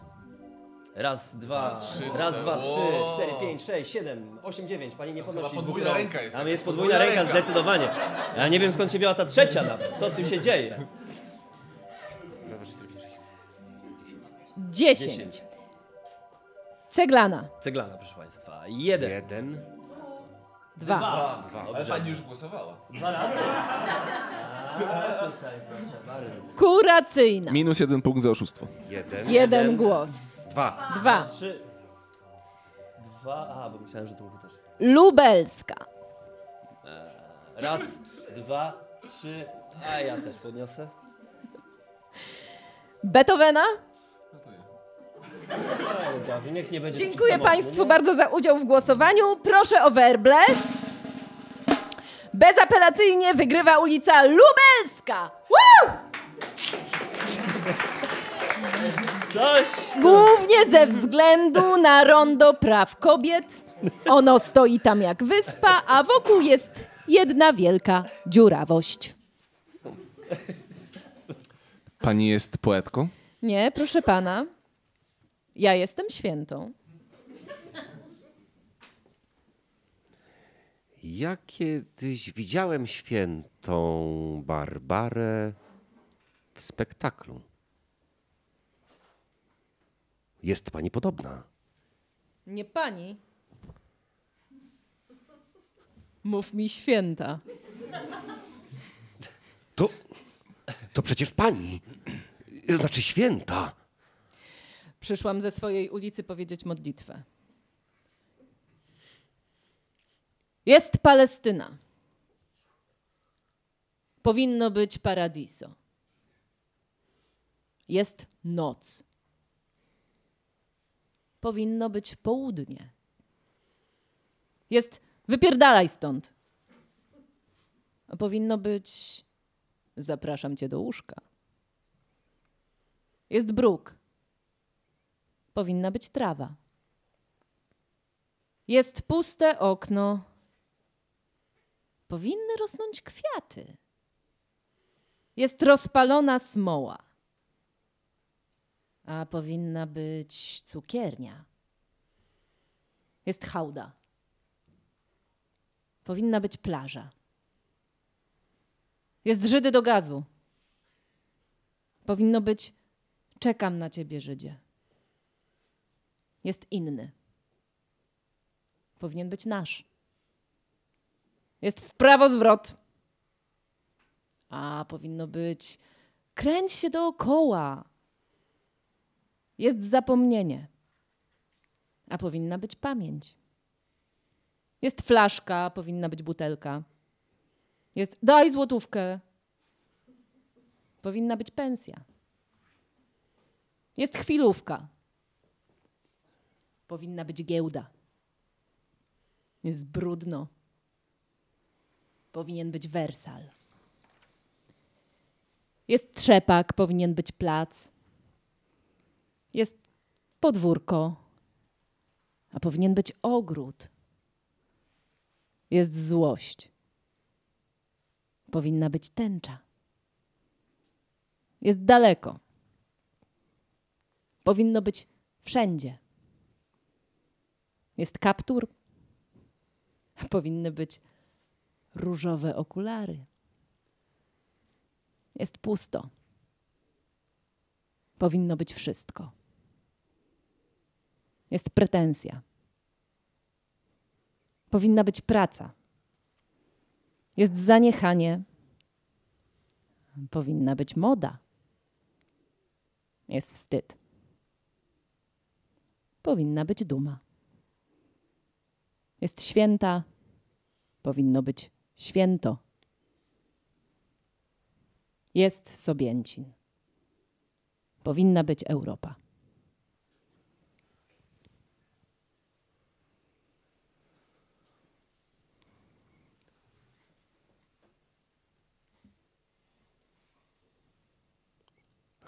Raz, dwa, trzy, raz, cztery. dwa, trzy, O. cztery, pięć, sześć, siedem, osiem, dziewięć. Pani nie podnosi podwójna rąk. ręka jest Tam taka. jest podwójna Podwójna ręka, ręka. zdecydowanie. Ja nie wiem skąd się wzięła ta trzecia nawet. Co tu się dzieje? 10. Ceglana. Ceglana, proszę Państwa. Jeden. Jeden. Dwa. Ale pani już głosowała. Dwa razy? A, tutaj, proszę bardzo. Kuracyjna. Minus jeden punkt za oszustwo. Jeden. Jeden głos. Dwa. Dwa. Trzy. Dwa, a, bo myślałem, że to był też. Lubelska. Raz, dwa, trzy, a ja też podniosę. Beethovena. No dobrze, niech nie będzie taki Dziękuję samotny, Państwu nie? bardzo za udział w głosowaniu. Proszę o werble. Bezapelacyjnie wygrywa ulica Lubelska. Woo! Coś! Głównie ze względu na rondo praw kobiet. Ono stoi tam jak wyspa, a wokół jest jedna wielka dziurawość. Pani jest poetką? Nie, proszę pana. Ja jestem świętą. Ja kiedyś widziałem świętą Barbarę w spektaklu. Jest pani podobna. Nie pani. Mów mi święta. To, to przecież pani. Znaczy święta. Przyszłam ze swojej ulicy powiedzieć modlitwę. Jest Palestyna. Powinno być paradiso. Jest noc. Powinno być południe. Jest wypierdalaj stąd. A powinno być zapraszam cię do łóżka. Jest bruk powinna być trawa. Jest puste okno. Powinny rosnąć kwiaty. Jest rozpalona smoła. A powinna być cukiernia. Jest hałda. Powinna być plaża. Jest Żydy do gazu. Powinno być czekam na ciebie, Żydzie jest inny. Powinien być nasz. Jest w prawo zwrot. A powinno być kręć się dookoła. Jest zapomnienie. A powinna być pamięć. Jest flaszka, powinna być butelka. Jest daj złotówkę. Powinna być pensja. Jest chwilówka powinna być giełda. Jest brudno. Powinien być wersal. Jest trzepak, powinien być plac. Jest podwórko, a powinien być ogród. Jest złość. Powinna być tęcza. Jest daleko. Powinno być wszędzie. Jest kaptur. Powinny być różowe okulary. Jest pusto. Powinno być wszystko. Jest pretensja. Powinna być praca. Jest zaniechanie. Powinna być moda. Jest wstyd. Powinna być duma. Jest święta, powinno być święto. Jest Sobięcin. Powinna być Europa.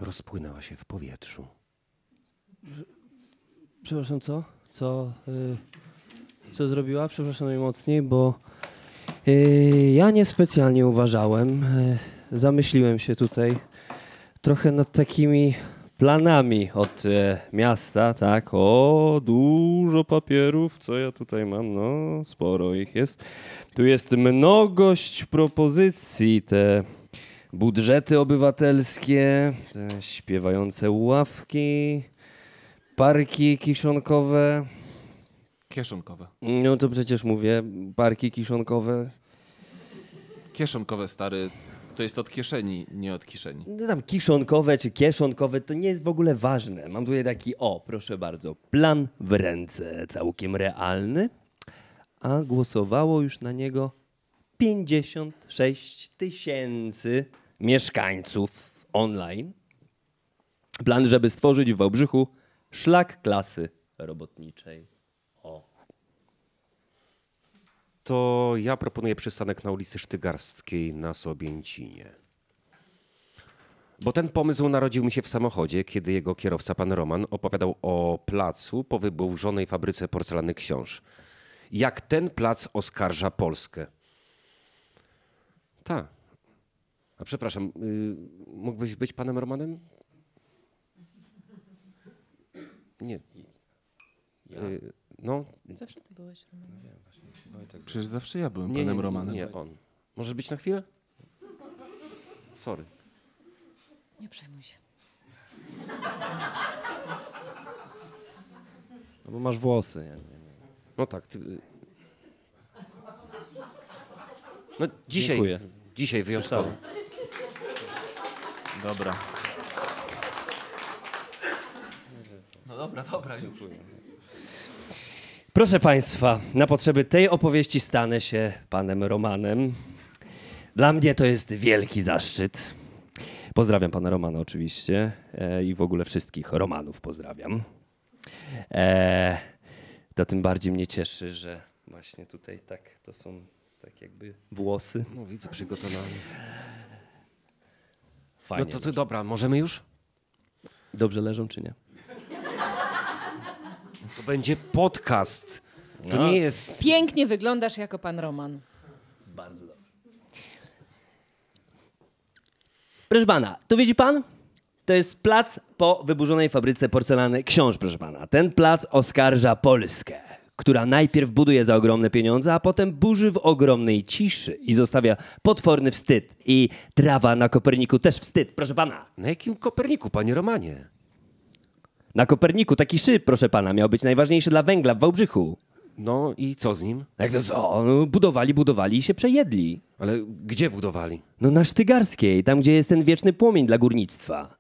Rozpłynęła się w powietrzu. Przepraszam, co? Co, y, co zrobiła? Przepraszam najmocniej, bo ja niespecjalnie uważałem. Y, zamyśliłem się tutaj trochę nad takimi planami od e, miasta, tak? O, dużo papierów, co ja tutaj mam? No, sporo ich jest. Tu jest mnogość propozycji, te budżety obywatelskie, te śpiewające ławki, parki kiszonkowe. Kieszonkowe. No to przecież mówię, parki kiszonkowe. Kieszonkowe, stary, to jest od kieszeni, nie od kieszeni. No tam kiszonkowe czy kieszonkowe to nie jest w ogóle ważne. Mam tutaj taki, o, proszę bardzo, plan w ręce, całkiem realny, a głosowało już na niego 56 tysięcy mieszkańców online. Plan, żeby stworzyć w Wałbrzychu szlak klasy robotniczej. O. To ja proponuję przystanek na ulicy Sztygarskiej na Sobięcinie. Bo ten pomysł narodził mi się w samochodzie, kiedy jego kierowca, pan Roman, opowiadał o placu po wyburzonej fabryce porcelany książ. Jak ten plac oskarża Polskę. Tak. A przepraszam, y, mógłbyś być panem Romanem? Nie. Y, no, Zawsze ty byłeś. Przecież zawsze ja byłem nie, panem nie, Romanem. Nie, on. Możesz być na chwilę? Sorry. Nie przejmuj się. No bo masz włosy. Nie, nie, nie. No tak. Ty... No dzisiaj. Dziękuję. Dzisiaj wyjątkowo. Dobra. No dobra, dobra, już. Proszę Państwa, na potrzeby tej opowieści stanę się panem Romanem. Dla mnie to jest wielki zaszczyt. Pozdrawiam pana Romana oczywiście e, i w ogóle wszystkich Romanów pozdrawiam. E, to tym bardziej mnie cieszy, że właśnie tutaj tak to są tak jakby włosy. No widzę przygotowany. No Fajnie. to, to dobra, możemy już? Dobrze leżą czy nie? To będzie podcast. To No. nie jest. Pięknie wyglądasz jako pan Roman. Bardzo dobrze. Proszę pana, tu widzi pan? To jest plac po wyburzonej fabryce porcelany Książ, proszę pana. Ten plac oskarża Polskę, która najpierw buduje za ogromne pieniądze, a potem burzy w ogromnej ciszy i zostawia potworny wstyd. I trawa na Koperniku też wstyd, proszę pana. Na jakim Koperniku, panie Romanie? Na Koperniku taki szyb, proszę pana, miał być najważniejszy dla węgla w Wałbrzychu. No i co z nim? Jak to co? No, budowali, budowali i się przejedli. Ale gdzie budowali? No na Sztygarskiej, tam gdzie jest ten wieczny płomień dla górnictwa.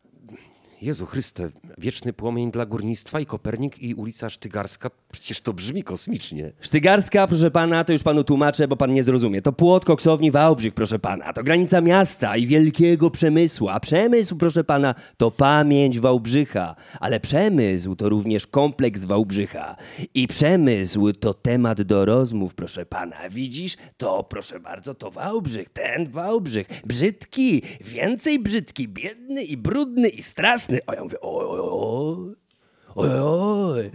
Jezu Chryste, wieczny płomień dla górnictwa i Kopernik i ulica Sztygarska. Przecież to brzmi kosmicznie. Sztygarska, proszę pana, to już panu tłumaczę, bo pan nie zrozumie. To płot koksowni Wałbrzych, proszę pana. To granica miasta i wielkiego przemysłu. A przemysł, proszę pana, to pamięć Wałbrzycha. Ale przemysł to również kompleks Wałbrzycha. I przemysł to temat do rozmów, proszę pana. Widzisz? To, proszę bardzo, to Wałbrzych, ten Wałbrzych. Brzydki, więcej brzydki, biedny i brudny i straszny. nicht. Oh, oh, oh, oh, oh, oh.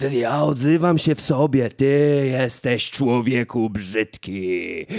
Wtedy ja odzywam się w sobie. Ty jesteś człowieku brzydki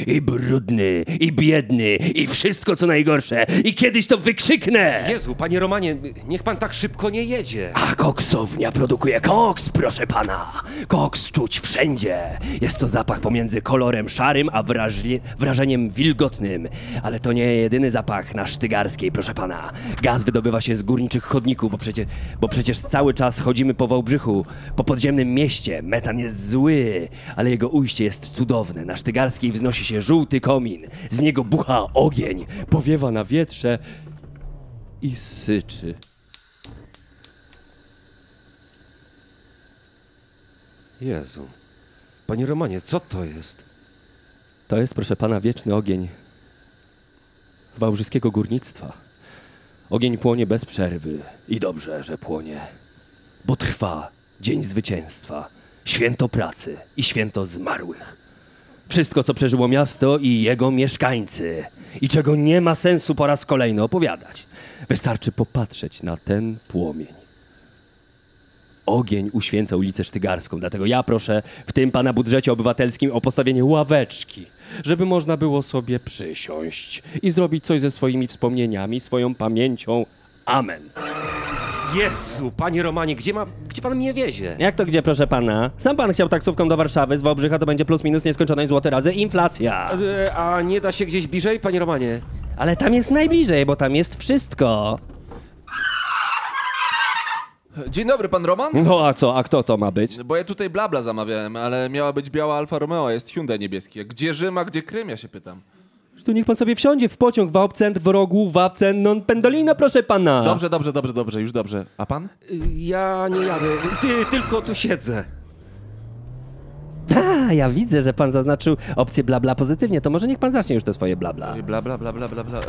i brudny i biedny i wszystko co najgorsze. I kiedyś to wykrzyknę. Jezu, panie Romanie, niech pan tak szybko nie jedzie. A koksownia produkuje koks, proszę pana. Koks czuć wszędzie. Jest to zapach pomiędzy kolorem szarym a wrażli- wrażeniem wilgotnym. Ale to nie jedyny zapach na Sztygarskiej, proszę pana. Gaz wydobywa się z górniczych chodników, bo przecież, bo przecież cały czas chodzimy po Wałbrzychu, po podziemnym mieście. Metan jest zły, ale jego ujście jest cudowne. Na Sztygarskiej wznosi się żółty komin. Z niego bucha ogień, powiewa na wietrze i syczy. Jezu. Panie Romanie, co to jest? To jest, proszę pana, wieczny ogień wałbrzyskiego górnictwa. Ogień płonie bez przerwy i dobrze, że płonie, bo trwa dzień zwycięstwa, święto pracy i święto zmarłych. Wszystko, co przeżyło miasto i jego mieszkańcy i czego nie ma sensu po raz kolejny opowiadać. Wystarczy popatrzeć na ten płomień. Ogień uświęca ulicę Sztygarską, dlatego ja proszę w tym pana budżecie obywatelskim o postawienie ławeczki, żeby można było sobie przysiąść i zrobić coś ze swoimi wspomnieniami, swoją pamięcią. Amen. Jezu, panie Romanie, gdzie, ma, gdzie pan mnie wiezie? Jak to gdzie, proszę pana? Sam pan chciał taksówką do Warszawy, z Wałbrzycha to będzie plus minus nieskończonej złoty razy inflacja. E, A nie da się gdzieś bliżej, panie Romanie? Ale tam jest najbliżej, bo tam jest wszystko. Dzień dobry, pan Roman? No a co, a kto to ma być? Bo ja tutaj blabla zamawiałem, ale miała być biała Alfa Romeo, a jest Hyundai niebieski. Gdzie Rzym, a gdzie Krym, ja się pytam. Tu niech pan sobie wsiądzie w pociąg w Hauptcent w rogu Wapcen non pendolino, proszę pana. Dobrze, dobrze, dobrze, dobrze, już dobrze. A pan? Ja nie jadę, ty, tylko tu siedzę. A, ja widzę, że pan zaznaczył opcję bla bla pozytywnie, to może niech pan zacznie już te swoje bla bla. Bla, bla, bla, bla, bla, bla. E,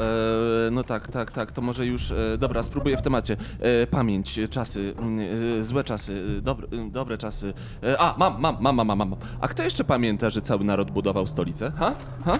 no tak, tak, tak, to może już... E, dobra, spróbuję w temacie. E, pamięć, czasy, mm, e, złe czasy, e, dobre, dobre czasy. E, a, mam, mam, mam, mam, mam, mam. A kto jeszcze pamięta, że cały naród budował stolicę? Ha? Ha?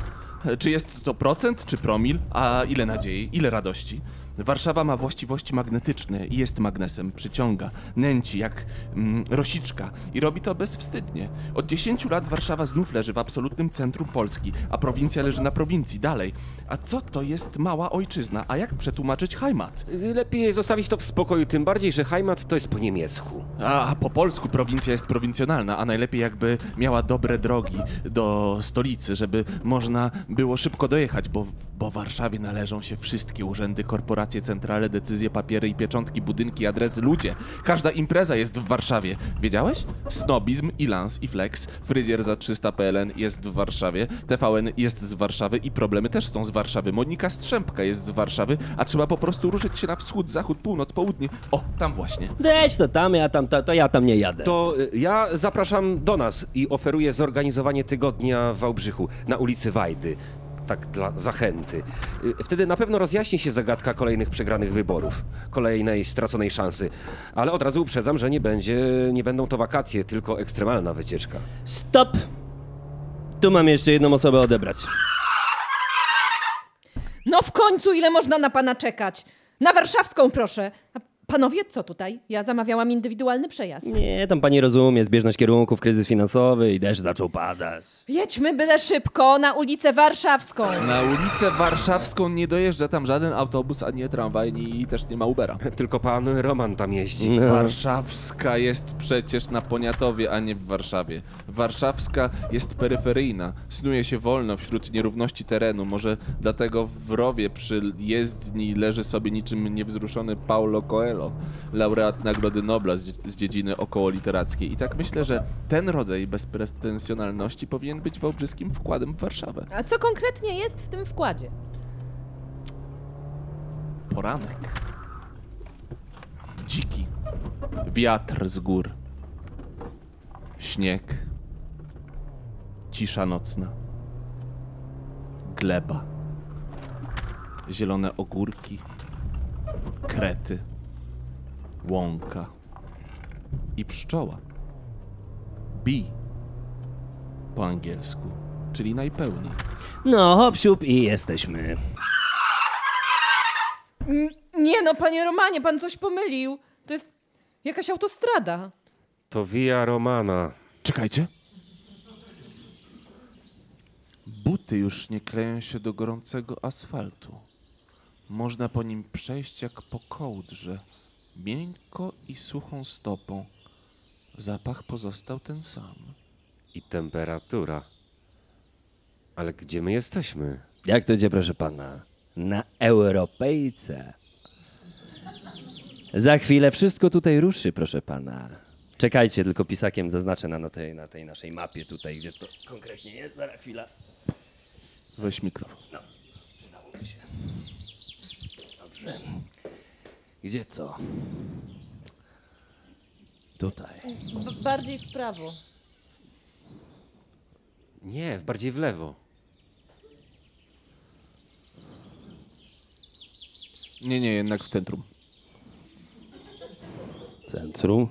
Czy jest to procent, czy promil? A ile nadziei, ile radości? Warszawa ma właściwości magnetyczne i jest magnesem, przyciąga, nęci jak mm, rosiczka i robi to bezwstydnie. Od 10 lat Warszawa znów leży w absolutnym centrum Polski, a prowincja leży na prowincji, dalej. A co to jest mała ojczyzna, a jak przetłumaczyć Heimat? Lepiej zostawić to w spokoju, tym bardziej, że Heimat to jest po niemiecku. A po polsku prowincja jest prowincjonalna, a najlepiej jakby miała dobre drogi do stolicy, żeby można było szybko dojechać, bo, bo w Warszawie należą się wszystkie urzędy, korporacje, centrale, decyzje, papiery i pieczątki, budynki, adresy, ludzie. Każda impreza jest w Warszawie. Wiedziałeś? Snobizm, i Lans, i Flex, fryzjer za 300 PLN jest w Warszawie, TVN jest z Warszawy i problemy też są z Warszawy. Monika Strzępka jest z Warszawy, a trzeba po prostu ruszyć się na wschód, zachód, północ, południe. O, tam właśnie. Deć to tam, ja tam, to, to ja tam nie jadę. To y, ja zapraszam do nas i oferuję zorganizowanie tygodnia w Wałbrzychu na ulicy Wajdy. Tak dla zachęty. Y, Wtedy na pewno rozjaśni się zagadka kolejnych przegranych wyborów, kolejnej straconej szansy. Ale od razu uprzedzam, że nie będzie, nie będą to wakacje, tylko ekstremalna wycieczka. Stop! Tu mam jeszcze jedną osobę odebrać. No w końcu, ile można na pana czekać? Na warszawską, proszę. A panowie, co tutaj? Ja zamawiałam indywidualny przejazd. Nie, tam pani rozumie, zbieżność kierunków, kryzys finansowy i deszcz zaczął padać. Jedźmy byle szybko na ulicę Warszawską. Na ulicę Warszawską nie dojeżdża tam żaden autobus, ani tramwaj, i też nie ma Ubera. Tylko pan Roman tam jeździ. No. Warszawska jest przecież na Poniatowie, a nie w Warszawie. Warszawska jest peryferyjna, snuje się wolno wśród nierówności terenu. Może dlatego w rowie przy jezdni leży sobie niczym niewzruszony Paulo Coelho, laureat Nagrody Nobla z, z dziedziny okołoliterackiej. I tak myślę, że ten rodzaj bezpretensjonalności powinien być wałbrzyskim wkładem w Warszawę. A co konkretnie jest w tym wkładzie? Poranek. Dziki. Wiatr z gór. Śnieg. Cisza nocna. Gleba. Zielone ogórki. Krety. Łąka. I pszczoła. Bee. Po angielsku. Czyli najpełniej. No, hop, siup i jesteśmy. Nie no, panie Romanie, pan coś pomylił. To jest jakaś autostrada. To Via Romana. Czekajcie. Buty już nie kleją się do gorącego asfaltu. Można po nim przejść jak po kołdrze, miękko i suchą stopą. Zapach pozostał ten sam. I temperatura. Ale gdzie my jesteśmy? Jak to idzie, proszę pana? Na Europejce. Za chwilę wszystko tutaj ruszy, proszę pana. Czekajcie, tylko pisakiem zaznaczę na, na, tej, na tej naszej mapie tutaj, gdzie to konkretnie jest. Zaraz chwila. Weź mikrofon. No, przydałoby się. Dobrze. Gdzie to? Tutaj. B- bardziej w prawo. Nie, bardziej w lewo. Nie, nie, jednak w centrum. Centrum.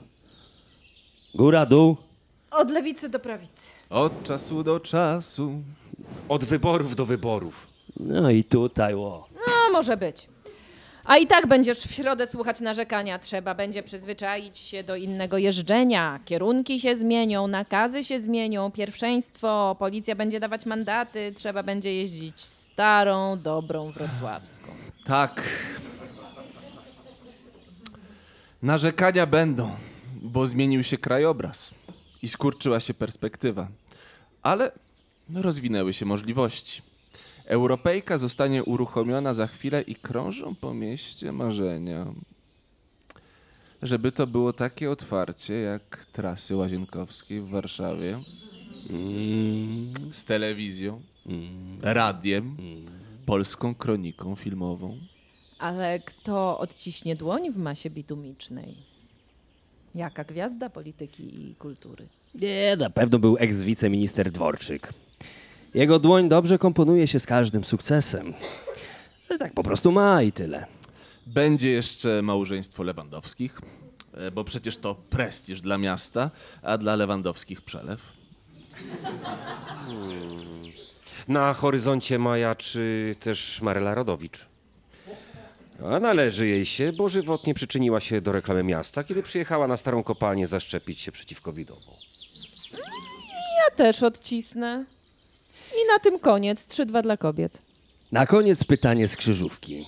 Góra, dół. Od lewicy do prawicy. Od czasu do czasu. Od wyborów do wyborów. No i tutaj, ło. No, może być. A i tak będziesz w środę słuchać narzekania. Trzeba będzie przyzwyczaić się do innego jeżdżenia. Kierunki się zmienią, nakazy się zmienią, pierwszeństwo, policja będzie dawać mandaty, trzeba będzie jeździć starą, dobrą wrocławską. Tak. Narzekania będą, bo zmienił się krajobraz i skurczyła się perspektywa. Ale rozwinęły się możliwości. Europejka zostanie uruchomiona za chwilę i krążą po mieście marzenia. żeby to było takie otwarcie jak trasy łazienkowskiej w Warszawie. Z telewizją, radiem, polską kroniką filmową. Ale kto odciśnie dłoń w masie bitumicznej? Jaka gwiazda polityki i kultury? Nie, na pewno był eks-wiceminister Dworczyk. Jego dłoń dobrze komponuje się z każdym sukcesem. Ale Tak po prostu ma i tyle. Będzie jeszcze małżeństwo Lewandowskich, e, bo przecież to prestiż dla miasta, a dla Lewandowskich przelew. Na horyzoncie majaczy też Maryla Rodowicz. A należy jej się, bo żywotnie przyczyniła się do reklamy miasta, kiedy przyjechała na starą kopalnię zaszczepić się przeciwko widowom. Ja też odcisnę. I na tym koniec. 3-2 dla kobiet. Na koniec pytanie z krzyżówki.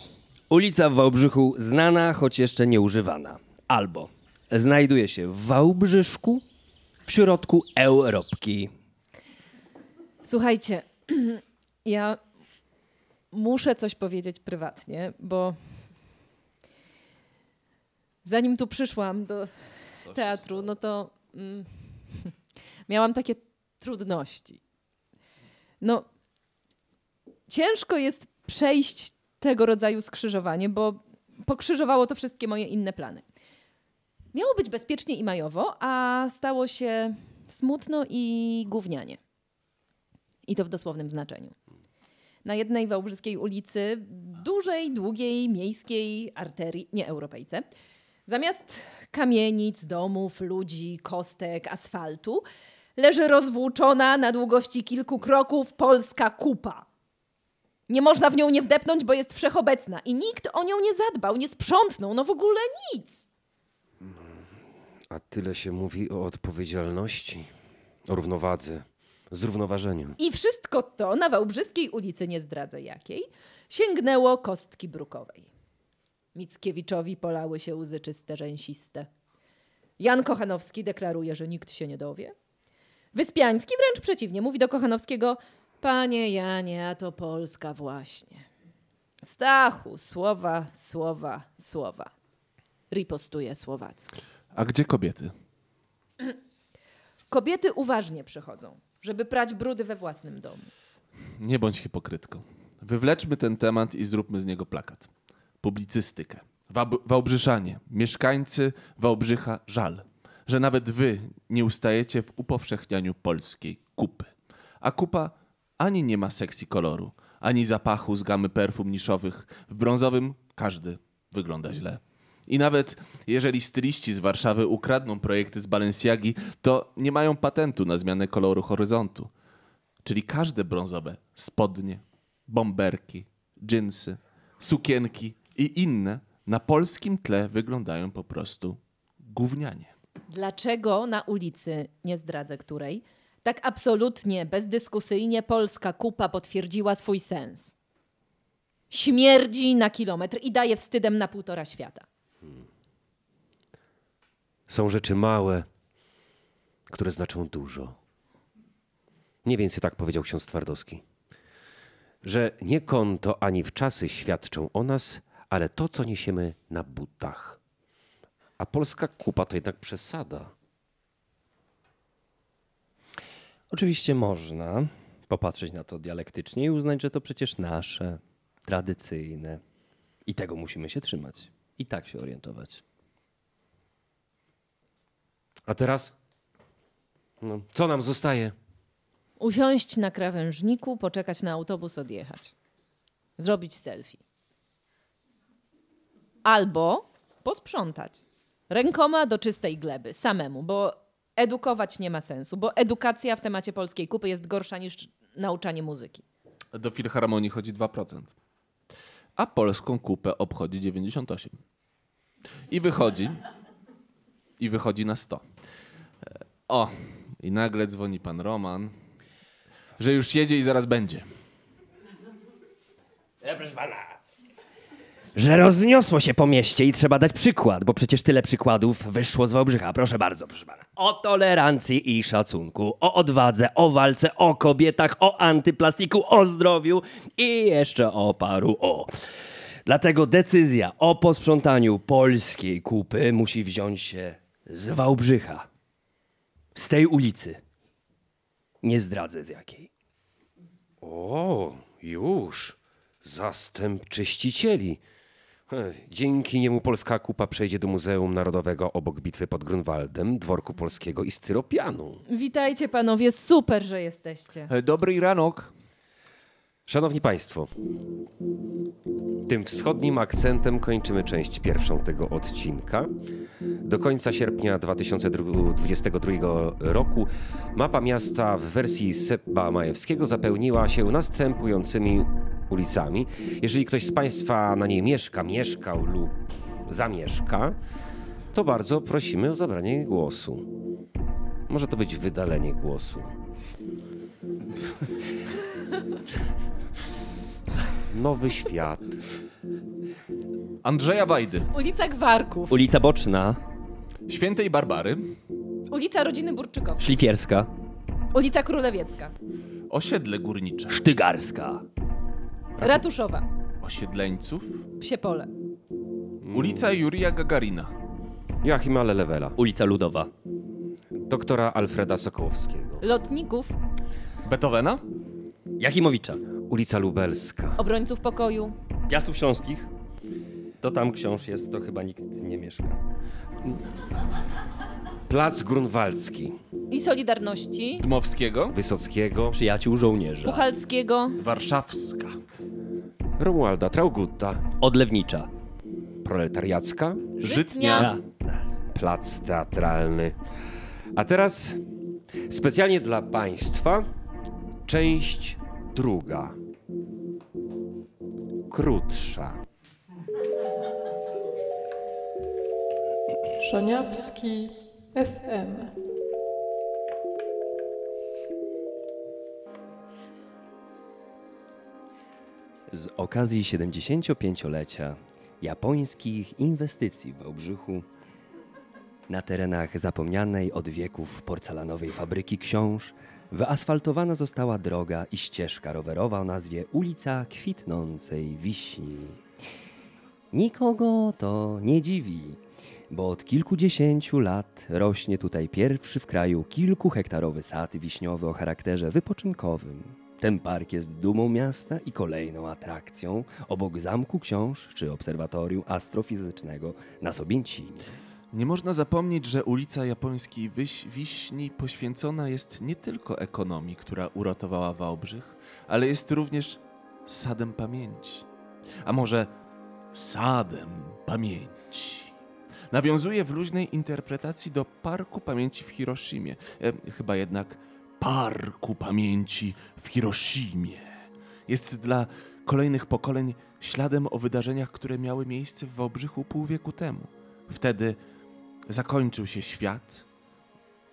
Ulica w Wałbrzychu znana, choć jeszcze nieużywana. Albo znajduje się w Wałbrzyszku, w środku Europki. Słuchajcie, ja muszę coś powiedzieć prywatnie, bo zanim tu przyszłam do teatru, no to mm, miałam takie trudności. No, ciężko jest przejść tego rodzaju skrzyżowanie, bo pokrzyżowało to wszystkie moje inne plany. Miało być bezpiecznie i majowo, a stało się smutno i gównianie. I to w dosłownym znaczeniu. Na jednej wałbrzyskiej ulicy, dużej, długiej, miejskiej arterii, nie europejce, zamiast kamienic, domów, ludzi, kostek, asfaltu, leży rozwłóczona na długości kilku kroków polska kupa. Nie można w nią nie wdepnąć, bo jest wszechobecna i nikt o nią nie zadbał, nie sprzątnął, no w ogóle nic. A tyle się mówi o odpowiedzialności, o równowadze, zrównoważeniu. I wszystko to na Wałbrzyskiej ulicy, nie zdradzę jakiej, sięgnęło kostki brukowej. Mickiewiczowi polały się łzy czyste, rzęsiste. Jan Kochanowski deklaruje, że nikt się nie dowie. Wyspiański wręcz przeciwnie, mówi do Kochanowskiego Panie Janie, a to Polska właśnie. Stachu, słowa, słowa, słowa. Ripostuje Słowacki. A gdzie kobiety? Kobiety uważnie przychodzą, żeby prać brudy we własnym domu. Nie bądź hipokrytką. Wywleczmy ten temat i zróbmy z niego plakat. Publicystykę. Wab- Wałbrzyszanie, mieszkańcy Wałbrzycha, żal, że nawet wy nie ustajecie w upowszechnianiu polskiej kupy. A kupa ani nie ma seksji koloru, ani zapachu z gamy perfum niszowych. W brązowym każdy wygląda źle. I nawet jeżeli styliści z Warszawy ukradną projekty z Balenciagi, to nie mają patentu na zmianę koloru horyzontu. Czyli każde brązowe spodnie, bomberki, dżinsy, sukienki i inne na polskim tle wyglądają po prostu gównianie. Dlaczego na ulicy, nie zdradzę której, tak absolutnie, bezdyskusyjnie polska kupa potwierdziła swój sens? Śmierdzi na kilometr i daje wstydem na półtora świata. Są rzeczy małe, które znaczą dużo. Nie więcej tak powiedział ksiądz Twardowski. Że nie konto ani w czasy świadczą o nas, ale to, co niesiemy na butach. A polska kupa to jednak przesada. Oczywiście można popatrzeć na to dialektycznie i uznać, że to przecież nasze, tradycyjne. I tego musimy się trzymać. I tak się orientować. A teraz? No, co nam zostaje? Usiąść na krawężniku, poczekać na autobus, odjechać. Zrobić selfie. Albo posprzątać. Rękoma do czystej gleby, samemu, bo edukować nie ma sensu, bo edukacja w temacie polskiej kupy jest gorsza niż nauczanie muzyki. Do Filharmonii chodzi 2%. A polską kupę obchodzi 98. I wychodzi. I wychodzi na 100. E, O, i nagle dzwoni pan Roman, że już jedzie i zaraz będzie. Że rozniosło się po mieście i trzeba dać przykład, bo przecież tyle przykładów wyszło z Wałbrzycha. Proszę bardzo, proszę pana. O tolerancji i szacunku, o odwadze, o walce, o kobietach, o antyplastiku, o zdrowiu i jeszcze o paru o. Dlatego decyzja o posprzątaniu polskiej kupy musi wziąć się z Wałbrzycha. Z tej ulicy. Nie zdradzę z jakiej. O, już. Zastęp czyścicieli. E, Dzięki niemu polska kupa przejdzie do Muzeum Narodowego obok bitwy pod Grunwaldem, dworku polskiego i styropianu. Witajcie panowie, super, że jesteście. E, Dobry ranok. Szanowni Państwo, tym wschodnim akcentem kończymy część pierwszą tego odcinka. Do końca sierpnia 2022 roku mapa miasta w wersji Seba Majewskiego zapełniła się następującymi ulicami. Jeżeli ktoś z Państwa na niej mieszka, mieszkał lub zamieszka, to bardzo prosimy o zabranie głosu. Może to być wydalenie głosu. Nowy świat. Andrzeja Wajdy. Ulica Gwarków, Ulica Boczna, Świętej Barbary. ulica Rodziny Burczykow, Szlifierska, ulica Królewiecka, Osiedle Górnicze. Sztygarska, Ratuszowa, Osiedleńców. Psiepole, Ulica Jurija Gagarina. Joachima Lelewela. ulica Ludowa, Doktora Alfreda Sokołowskiego. Lotników, Beethovena. Jakimowicza, Ulica Lubelska. Obrońców Pokoju, Piastów Śląskich. To tam książ jest, to chyba nikt nie mieszka. Plac Grunwaldzki. i Solidarności, Dmowskiego. Wysockiego. Przyjaciół żołnierza. Puchalskiego, Warszawska. Romualda Traugutta. Odlewnicza. Proletariacka. Żytnia, Plac Teatralny. A teraz specjalnie dla Państwa część druga. Krótsza. Szaniawski FM. Z okazji 75-lecia japońskich inwestycji w Wałbrzychu na terenach zapomnianej od wieków porcelanowej fabryki książ wyasfaltowana została droga i ścieżka rowerowa o nazwie ulica Kwitnącej Wiśni. Nikogo to nie dziwi, bo od kilkudziesięciu lat rośnie tutaj pierwszy w kraju kilkuhektarowy sad wiśniowy o charakterze wypoczynkowym. Ten park jest dumą miasta i kolejną atrakcją obok Zamku Książ czy Obserwatorium Astrofizycznego na Sobięcinie. Nie można zapomnieć, że ulica Japońskiej Wyś- Wiśni poświęcona jest nie tylko ekonomii, która uratowała Wałbrzych, ale jest również sadem pamięci. A może sadem pamięci. Nawiązuje w luźnej interpretacji do Parku Pamięci w Hiroshimie. E, chyba jednak Parku Pamięci w Hiroshimie. Jest dla kolejnych pokoleń śladem o wydarzeniach, które miały miejsce w Wałbrzychu pół wieku temu. Wtedy zakończył się świat,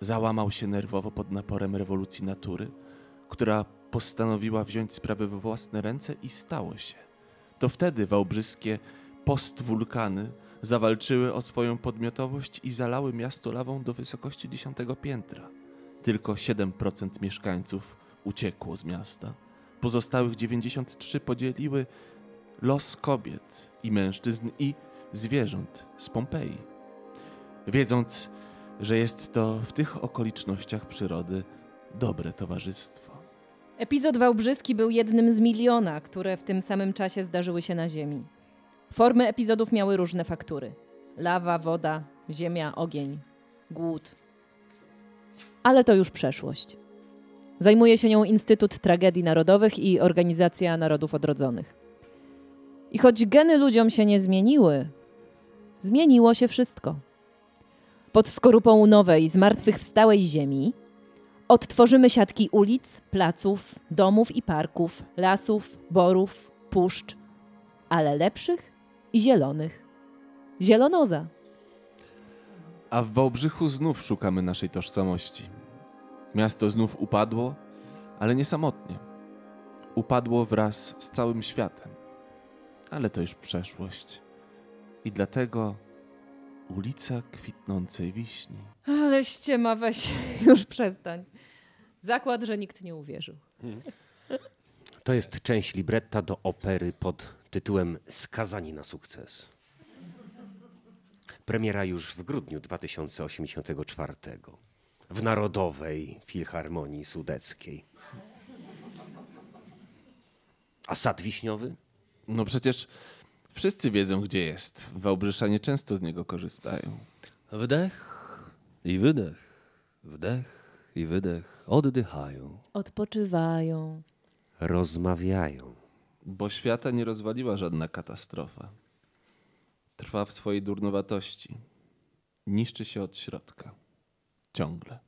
załamał się nerwowo pod naporem rewolucji natury, która postanowiła wziąć sprawy we własne ręce i stało się. To wtedy wałbrzyskie postwulkany zawalczyły o swoją podmiotowość i zalały miasto lawą do wysokości dziesiątego piętra. Tylko 7% mieszkańców uciekło z miasta. Pozostałych 93 podzieliły los kobiet i mężczyzn i zwierząt z Pompeji. Wiedząc, że jest to w tych okolicznościach przyrody dobre towarzystwo. Epizod wałbrzyski był jednym z miliona, które w tym samym czasie zdarzyły się na Ziemi. Formy epizodów miały różne faktury: lawa, woda, ziemia, ogień, głód. Ale to już przeszłość. Zajmuje się nią Instytut Tragedii Narodowych i Organizacja Narodów Odrodzonych. I choć geny ludziom się nie zmieniły, zmieniło się wszystko. Pod skorupą nowej, zmartwychwstałej ziemi Odtworzymy siatki ulic, placów, domów i parków, lasów, borów, puszcz, ale lepszych i zielonych. Zielonoza. A w Wałbrzychu znów szukamy naszej tożsamości. Miasto znów upadło, ale nie samotnie. Upadło wraz z całym światem. Ale to już przeszłość. I dlatego ulica kwitnącej wiśni. Ale ściema, weź, już przestań. Zakład, że nikt nie uwierzył. To jest część libretta do opery pod tytułem Skazani na sukces. Premiera już w grudniu 2084 w Narodowej Filharmonii Sudeckiej. A sad wiśniowy? No przecież wszyscy wiedzą, gdzie jest. Wałbrzyszanie często z niego korzystają. Wdech i wydech, wdech i wydech, oddychają. Odpoczywają. Rozmawiają. Bo świata nie rozwaliła żadna katastrofa. Trwa w swojej durnowatości. Niszczy się od środka. Ciągle.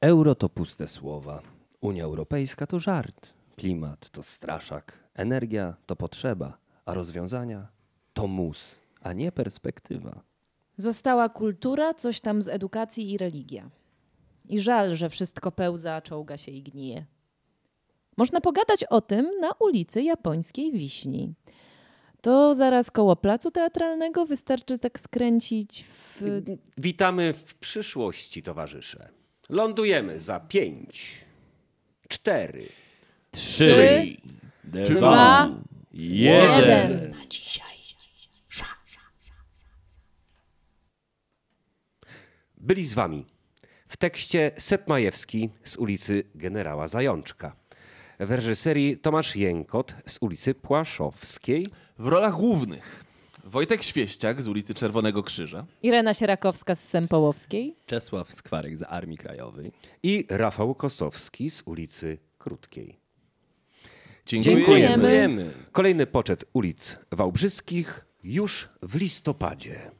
Euro to puste słowa. Unia Europejska to żart. Klimat to straszak. Energia to potrzeba. A rozwiązania to mus, a nie perspektywa. Została kultura, coś tam z edukacji i religia. I żal, że wszystko pełza, czołga się i gnije. Można pogadać o tym na ulicy Japońskiej Wiśni. To zaraz koło placu teatralnego wystarczy tak skręcić w... Witamy w przyszłości, towarzysze. Lądujemy za pięć, cztery, Trzy, dwa, jeden. Byli z wami w tekście Sep Majewski z ulicy Generała Zajączka. W reżyserii Tomasz Jękot z ulicy Płaszowskiej. W rolach głównych Wojtek Świeściak z ulicy Czerwonego Krzyża. Irena Sierakowska z Sempołowskiej. Czesław Skwarek z Armii Krajowej. i Rafał Kosowski z ulicy Krótkiej. Dziękujemy. Kolejny poczet ulic Wałbrzyskich już w listopadzie.